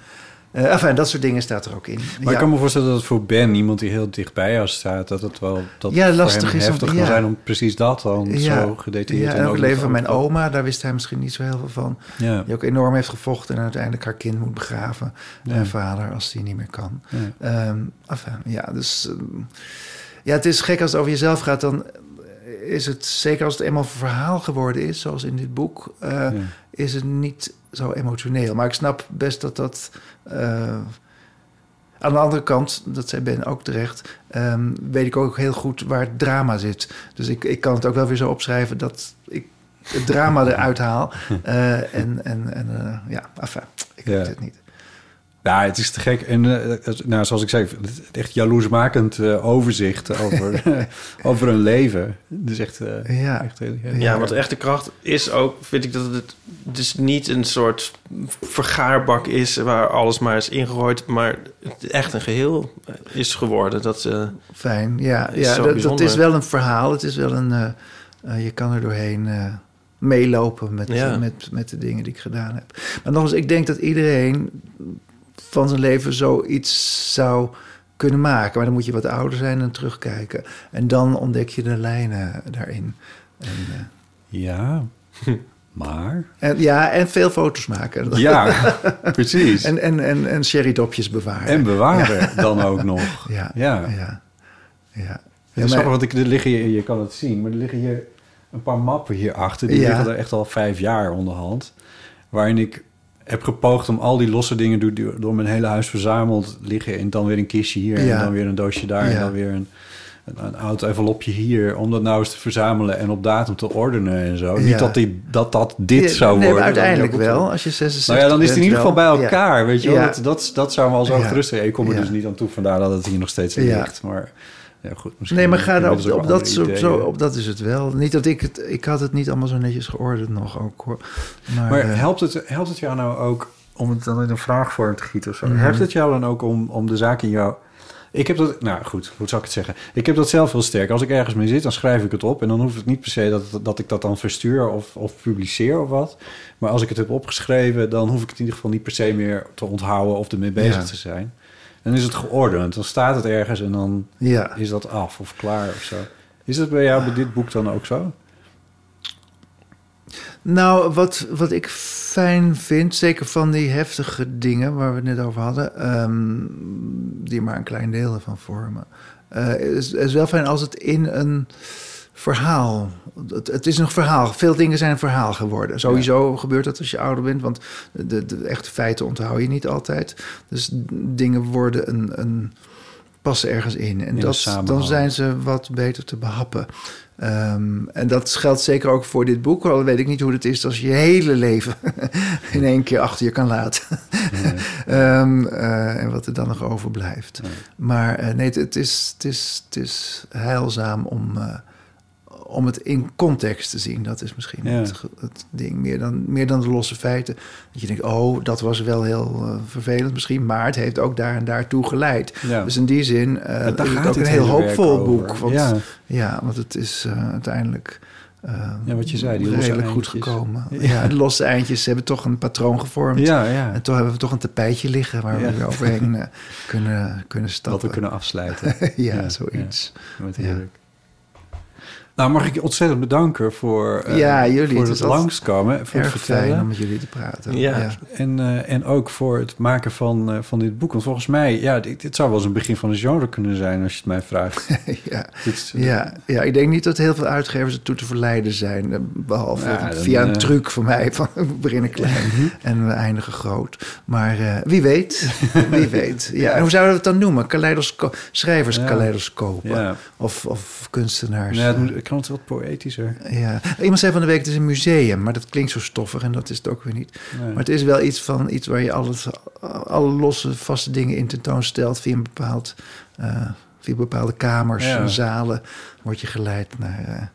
Eh enfin, dat soort dingen staat er ook in. Maar ja. ik kan me voorstellen dat het voor Ben, iemand die heel dichtbij jou staat, dat het wel dat Ja, voor lastig hem is om- heftig kan ja. zijn om precies dat dan zo gedetailleerd Ja, en ook leven van mijn oma, daar wist hij misschien niet zo heel veel van. Ja. Die ook enorm heeft gevochten en uiteindelijk haar kind moet begraven. En vader als die niet meer kan. Ja. Ehm, enfin, ja, dus... ehm, ja, het is gek als het over jezelf gaat, dan is het... Zeker als het eenmaal een verhaal geworden is, zoals in dit boek... eh, is het niet zo emotioneel. Maar ik snap best dat dat... eh, aan de andere kant, dat zei Ben ook terecht, ehm, weet ik ook heel goed waar het drama zit. Dus ik, ik kan het ook wel weer zo opschrijven dat ik het drama eruit haal. Eh, en en, en eh, ja, enfin, ik Ja. weet het niet. Ja, het is te gek. En eh, nou, zoals ik zei, het is echt jaloersmakend eh, overzicht over, over een leven. Het is echt, eh, Ja. echt heel, heel- Ja, want de echte kracht is ook, vind ik dat het dus niet een soort vergaarbak is waar alles maar is ingegooid, maar het echt een geheel is geworden. Dat, eh, Fijn, ja. Is ja zo dat, is wel een verhaal. Het is wel een... je kan er doorheen eh, meelopen met, Ja. met, met de dingen die ik gedaan heb. Maar nog eens, ik denk dat iedereen van zijn leven zoiets zou kunnen maken. Maar dan moet je wat ouder zijn en terugkijken. En dan ontdek je de lijnen daarin. En, eh, Ja, maar... en, ja, en veel foto's maken. Ja, precies. En, en, en, en sherrydopjes bewaren. En bewaren dan ook nog. Ja, Ja. ja, ja. Het is maar- grappig, want ik, er liggen hier, je kan het zien, maar er liggen hier een paar mappen hierachter. Die Ja. liggen er echt al vijf jaar onderhand. Waarin ik heb gepoogd om al die losse dingen door, door, door mijn hele huis verzameld liggen. En dan weer een kistje hier Ja. en dan weer een doosje daar. En dan weer een, een, een oud envelopje hier. Om dat nou eens te verzamelen en op datum te ordenen en zo. Ja. Niet dat, die, dat dat dit zou nee, worden. uiteindelijk wel. Als je 66 Nou ja, dan is het in ieder geval bij elkaar, weet je wel. Dat, dat, dat zou me al zo gerust Ik kom er dus niet aan toe, vandaar dat het hier nog steeds ligt. Maar ja, goed. Misschien Nee, maar ga er op, dus op, dat, zo, op dat is het wel. Niet dat ik het... Ik had het niet allemaal zo netjes geordend nog ook, hoor. Maar, Maar eh, helpt, het, helpt het jou nou ook om het dan in een vraagvorm te gieten of zo? Helpt het jou dan ook om, om de zaak in jou... Ik heb dat... Nou goed, hoe zou ik het zeggen? Ik heb dat zelf heel sterk. Als ik ergens mee zit, dan schrijf ik het op. En dan hoeft het niet per se dat, dat ik dat dan verstuur of, of publiceer of wat. Maar als ik het heb opgeschreven, dan hoef ik het in ieder geval niet per se meer te onthouden of ermee bezig Ja. te zijn. Dan is het geordend. Dan staat het ergens en dan ja. is dat af of klaar of zo. Is dat bij jou bij dit boek dan ook zo? Nou, wat, wat ik fijn vind, zeker van die heftige dingen waar we het net over hadden, ehm, die maar een klein deel ervan vormen, eh, is, is wel fijn als het in een verhaal. Het, het is een verhaal. Veel dingen zijn een verhaal geworden. Sowieso gebeurt dat als je ouder bent, want de, de echte feiten onthoud je niet altijd. Dus dingen worden een, een passen ergens in. En dat, dan zijn ze wat beter te behappen. Ehm, en dat geldt zeker ook voor dit boek. Al weet ik niet hoe het is als je je hele leven in één keer achter je kan laten. Ehm, eh, en wat er dan nog overblijft. Maar eh, nee, het, het is, het, is, het is heilzaam om, eh, om het in context te zien. Dat is misschien Ja. het, ding. Meer dan, meer dan de losse feiten. Dat je denkt, oh, dat was wel heel eh, vervelend misschien. Maar het heeft ook daar en daartoe geleid. Ja. Dus in die zin daar is het ook een heel hoopvol boek. Want, ja. Ja. want het is eh, uiteindelijk eh, Ja, wat je zei, die losse redelijk goed gekomen. Ja. De losse eindjes hebben toch een patroon gevormd. Ja, ja. En toch hebben we toch een tapijtje liggen waar we weer overheen kunnen, kunnen Dat stappen. we kunnen afsluiten. ja, zoiets. Ja, wat. Nou, mag ik je ontzettend bedanken voor, eh, Ja, jullie, voor het langskomen, voor het fijn vertellen. om met jullie te praten. Ja. En, eh, en ook voor het maken van, eh, van dit boek. Want volgens mij, ja, dit, dit zou wel eens een begin van een genre kunnen zijn als je het mij vraagt. ja. Dit Ja, ja, ik denk niet dat heel veel uitgevers ertoe te verleiden zijn. eh, Behalve Ja, dan, via een truc van mij. Van, we beginnen klein en we eindigen groot. Maar eh, wie weet, wie weet. Ja, en hoe zouden we het dan noemen? Kaleidosco schrijverskaleidoscopen. Ja. Of, of kunstenaars. Nee, ik kan het wat poëtischer. Ja. Iemand zei van de week, het is een museum. Maar dat klinkt zo stoffig en dat is het ook weer niet. Nee. Maar het is wel iets van iets waar je alles, alle losse, vaste dingen in tentoonstelt via een bepaald, eh, via bepaalde kamers Ja. en zalen. Word je geleid naar, eh,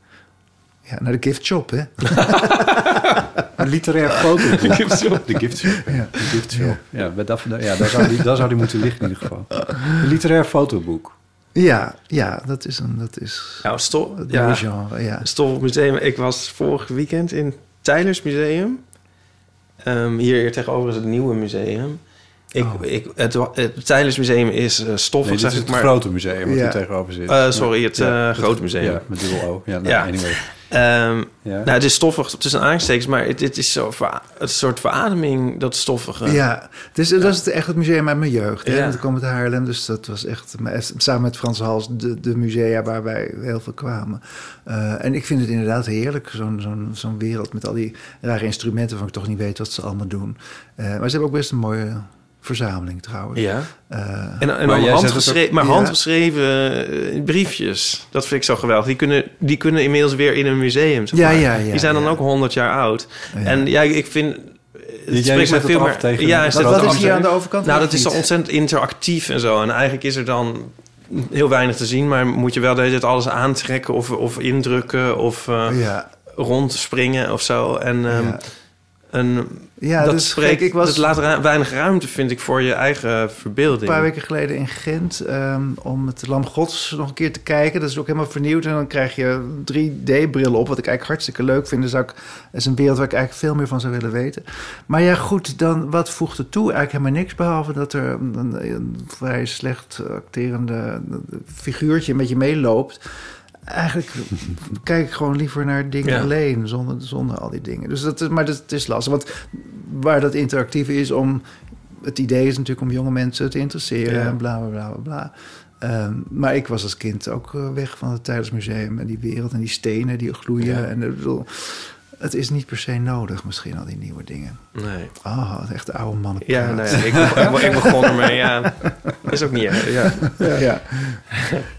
ja, naar de gift shop, hè? Een literair fotoboek. De gift shop. De gift shop. Ja. De gift shop. Ja, bij dat, ja daar, zou die, daar zou die moeten liggen in ieder geval. Een literair fotoboek. Ja, ja, dat is een, dat is Nou, Stof, het ja, genre, ja. Stof Museum. Ik was vorig weekend in Tylers Museum. Ehm, hier tegenover is het nieuwe museum. Ik, Oh. ik, het, het Tylers Museum is eh stoffig, Nee, dit zeg is het maar. grote museum wat Ja. er tegenover zit. Eh, sorry, het Ja. eh, grote museum. Ja, met dubbel O. Ja, nou, Ja. anyway. Ehm, Ja. Nou, het is stoffig tussen aanstekens, maar het, het is zo een soort verademing, dat stoffige. Ja, het is, dat is het- echt het museum uit mijn jeugd. Hè? Ja. Want ik kom uit Haarlem, dus dat was echt... Samen met Frans Hals, de, de musea waar wij heel veel kwamen. Eh, en ik vind het inderdaad heerlijk, zo'n zo'n zo'n wereld... met al die rare instrumenten waarvan ik toch niet weet wat ze allemaal doen. Eh, maar ze hebben ook best een mooie verzameling trouwens. Ja. Eh, En, en Maar het handgeschreven, maar Ja. handgeschreven eh, briefjes. Dat vind ik zo geweldig. Die kunnen, die kunnen inmiddels weer in een museum. zeg Ja, maar. ja, ja, Die zijn dan ook 100 jaar oud. Ja. En ja, ik vind... jij spreekt mij het veel meer... tegen- ja, Wat- zet Wat, het is hier aan de overkant? Nou, dat is zo ontzettend interactief en zo. En eigenlijk is er dan heel weinig te zien... maar moet je wel de hele tijd alles aantrekken of, of indrukken... of eh, Ja, rondspringen of zo. En, ehm, ja. En ja dat, dus spreekt, ik was dat laat ru- weinig ruimte, vind ik, voor je eigen een verbeelding. paar weken geleden in Gent ehm, om het Lam Gods nog een keer te kijken. Dat is ook helemaal vernieuwd. En dan krijg je 3D-bril op, wat ik eigenlijk hartstikke leuk vind. Dus dat is een wereld waar ik eigenlijk veel meer van zou willen weten. Maar ja, goed, dan wat voegt het toe? Eigenlijk helemaal niks, behalve dat er een, een, een vrij slecht acterende figuurtje met je meeloopt. Eigenlijk kijk ik gewoon liever naar dingen Ja. alleen, zonder, zonder al die dingen. Dus dat is, maar dat is lastig. Want waar dat interactieve is om... Het idee is natuurlijk om jonge mensen te interesseren Ja. en bla, bla, bla, bla. Ehm, maar ik was als kind ook eh, weg van het Tijdensmuseum... en die wereld en die stenen die gloeien. Ja. En, ik bedoel, het is niet per se nodig, misschien, al die nieuwe dingen. Nee. Ah, het echt oude mannen. Ja, ja, ik, ik, ik begon ermee. Ja, is ook niet erg. Ja. ja.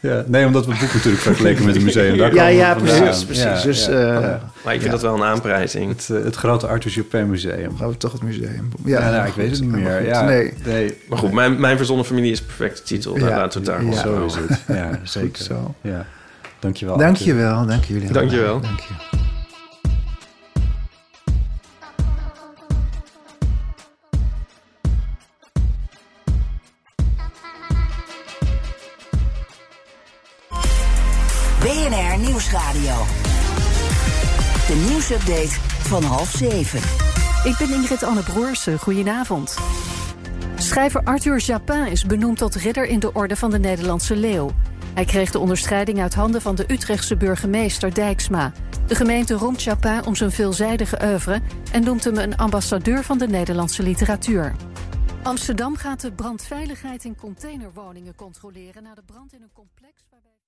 Ja, nee, omdat we het boek natuurlijk vergeleken met het museum. Daar ja, ja, precies. precies. Ja, dus ja. eh, Ja. Maar ik vind Ja. dat wel een aanprijzing. Het, eh, het grote Arthur Chopin Museum. gaan we toch het museum. Ja, nou, ik weet het niet meer. goed. Nee, nee. Maar goed, mijn, mijn verzonnen familie is een perfecte titel. Ja. laten we het daar Zo zo is het. Ja, zeker. goed zo. Ja. Dankjewel. Dank Arthur. je wel, dank jullie. Dank je wel. Dank je. Nieuwsradio. De nieuwsupdate van half zeven. Ik ben Ingrid Anne Broersen. Goedenavond. Schrijver Arthur Japin is benoemd tot ridder in de Orde van de Nederlandse Leeuw. Hij kreeg de onderscheiding uit handen van de Utrechtse burgemeester Dijksma. De gemeente roemt Japin om zijn veelzijdige oeuvre en noemt hem een ambassadeur van de Nederlandse literatuur. Amsterdam gaat de brandveiligheid in containerwoningen controleren na de brand in een complex.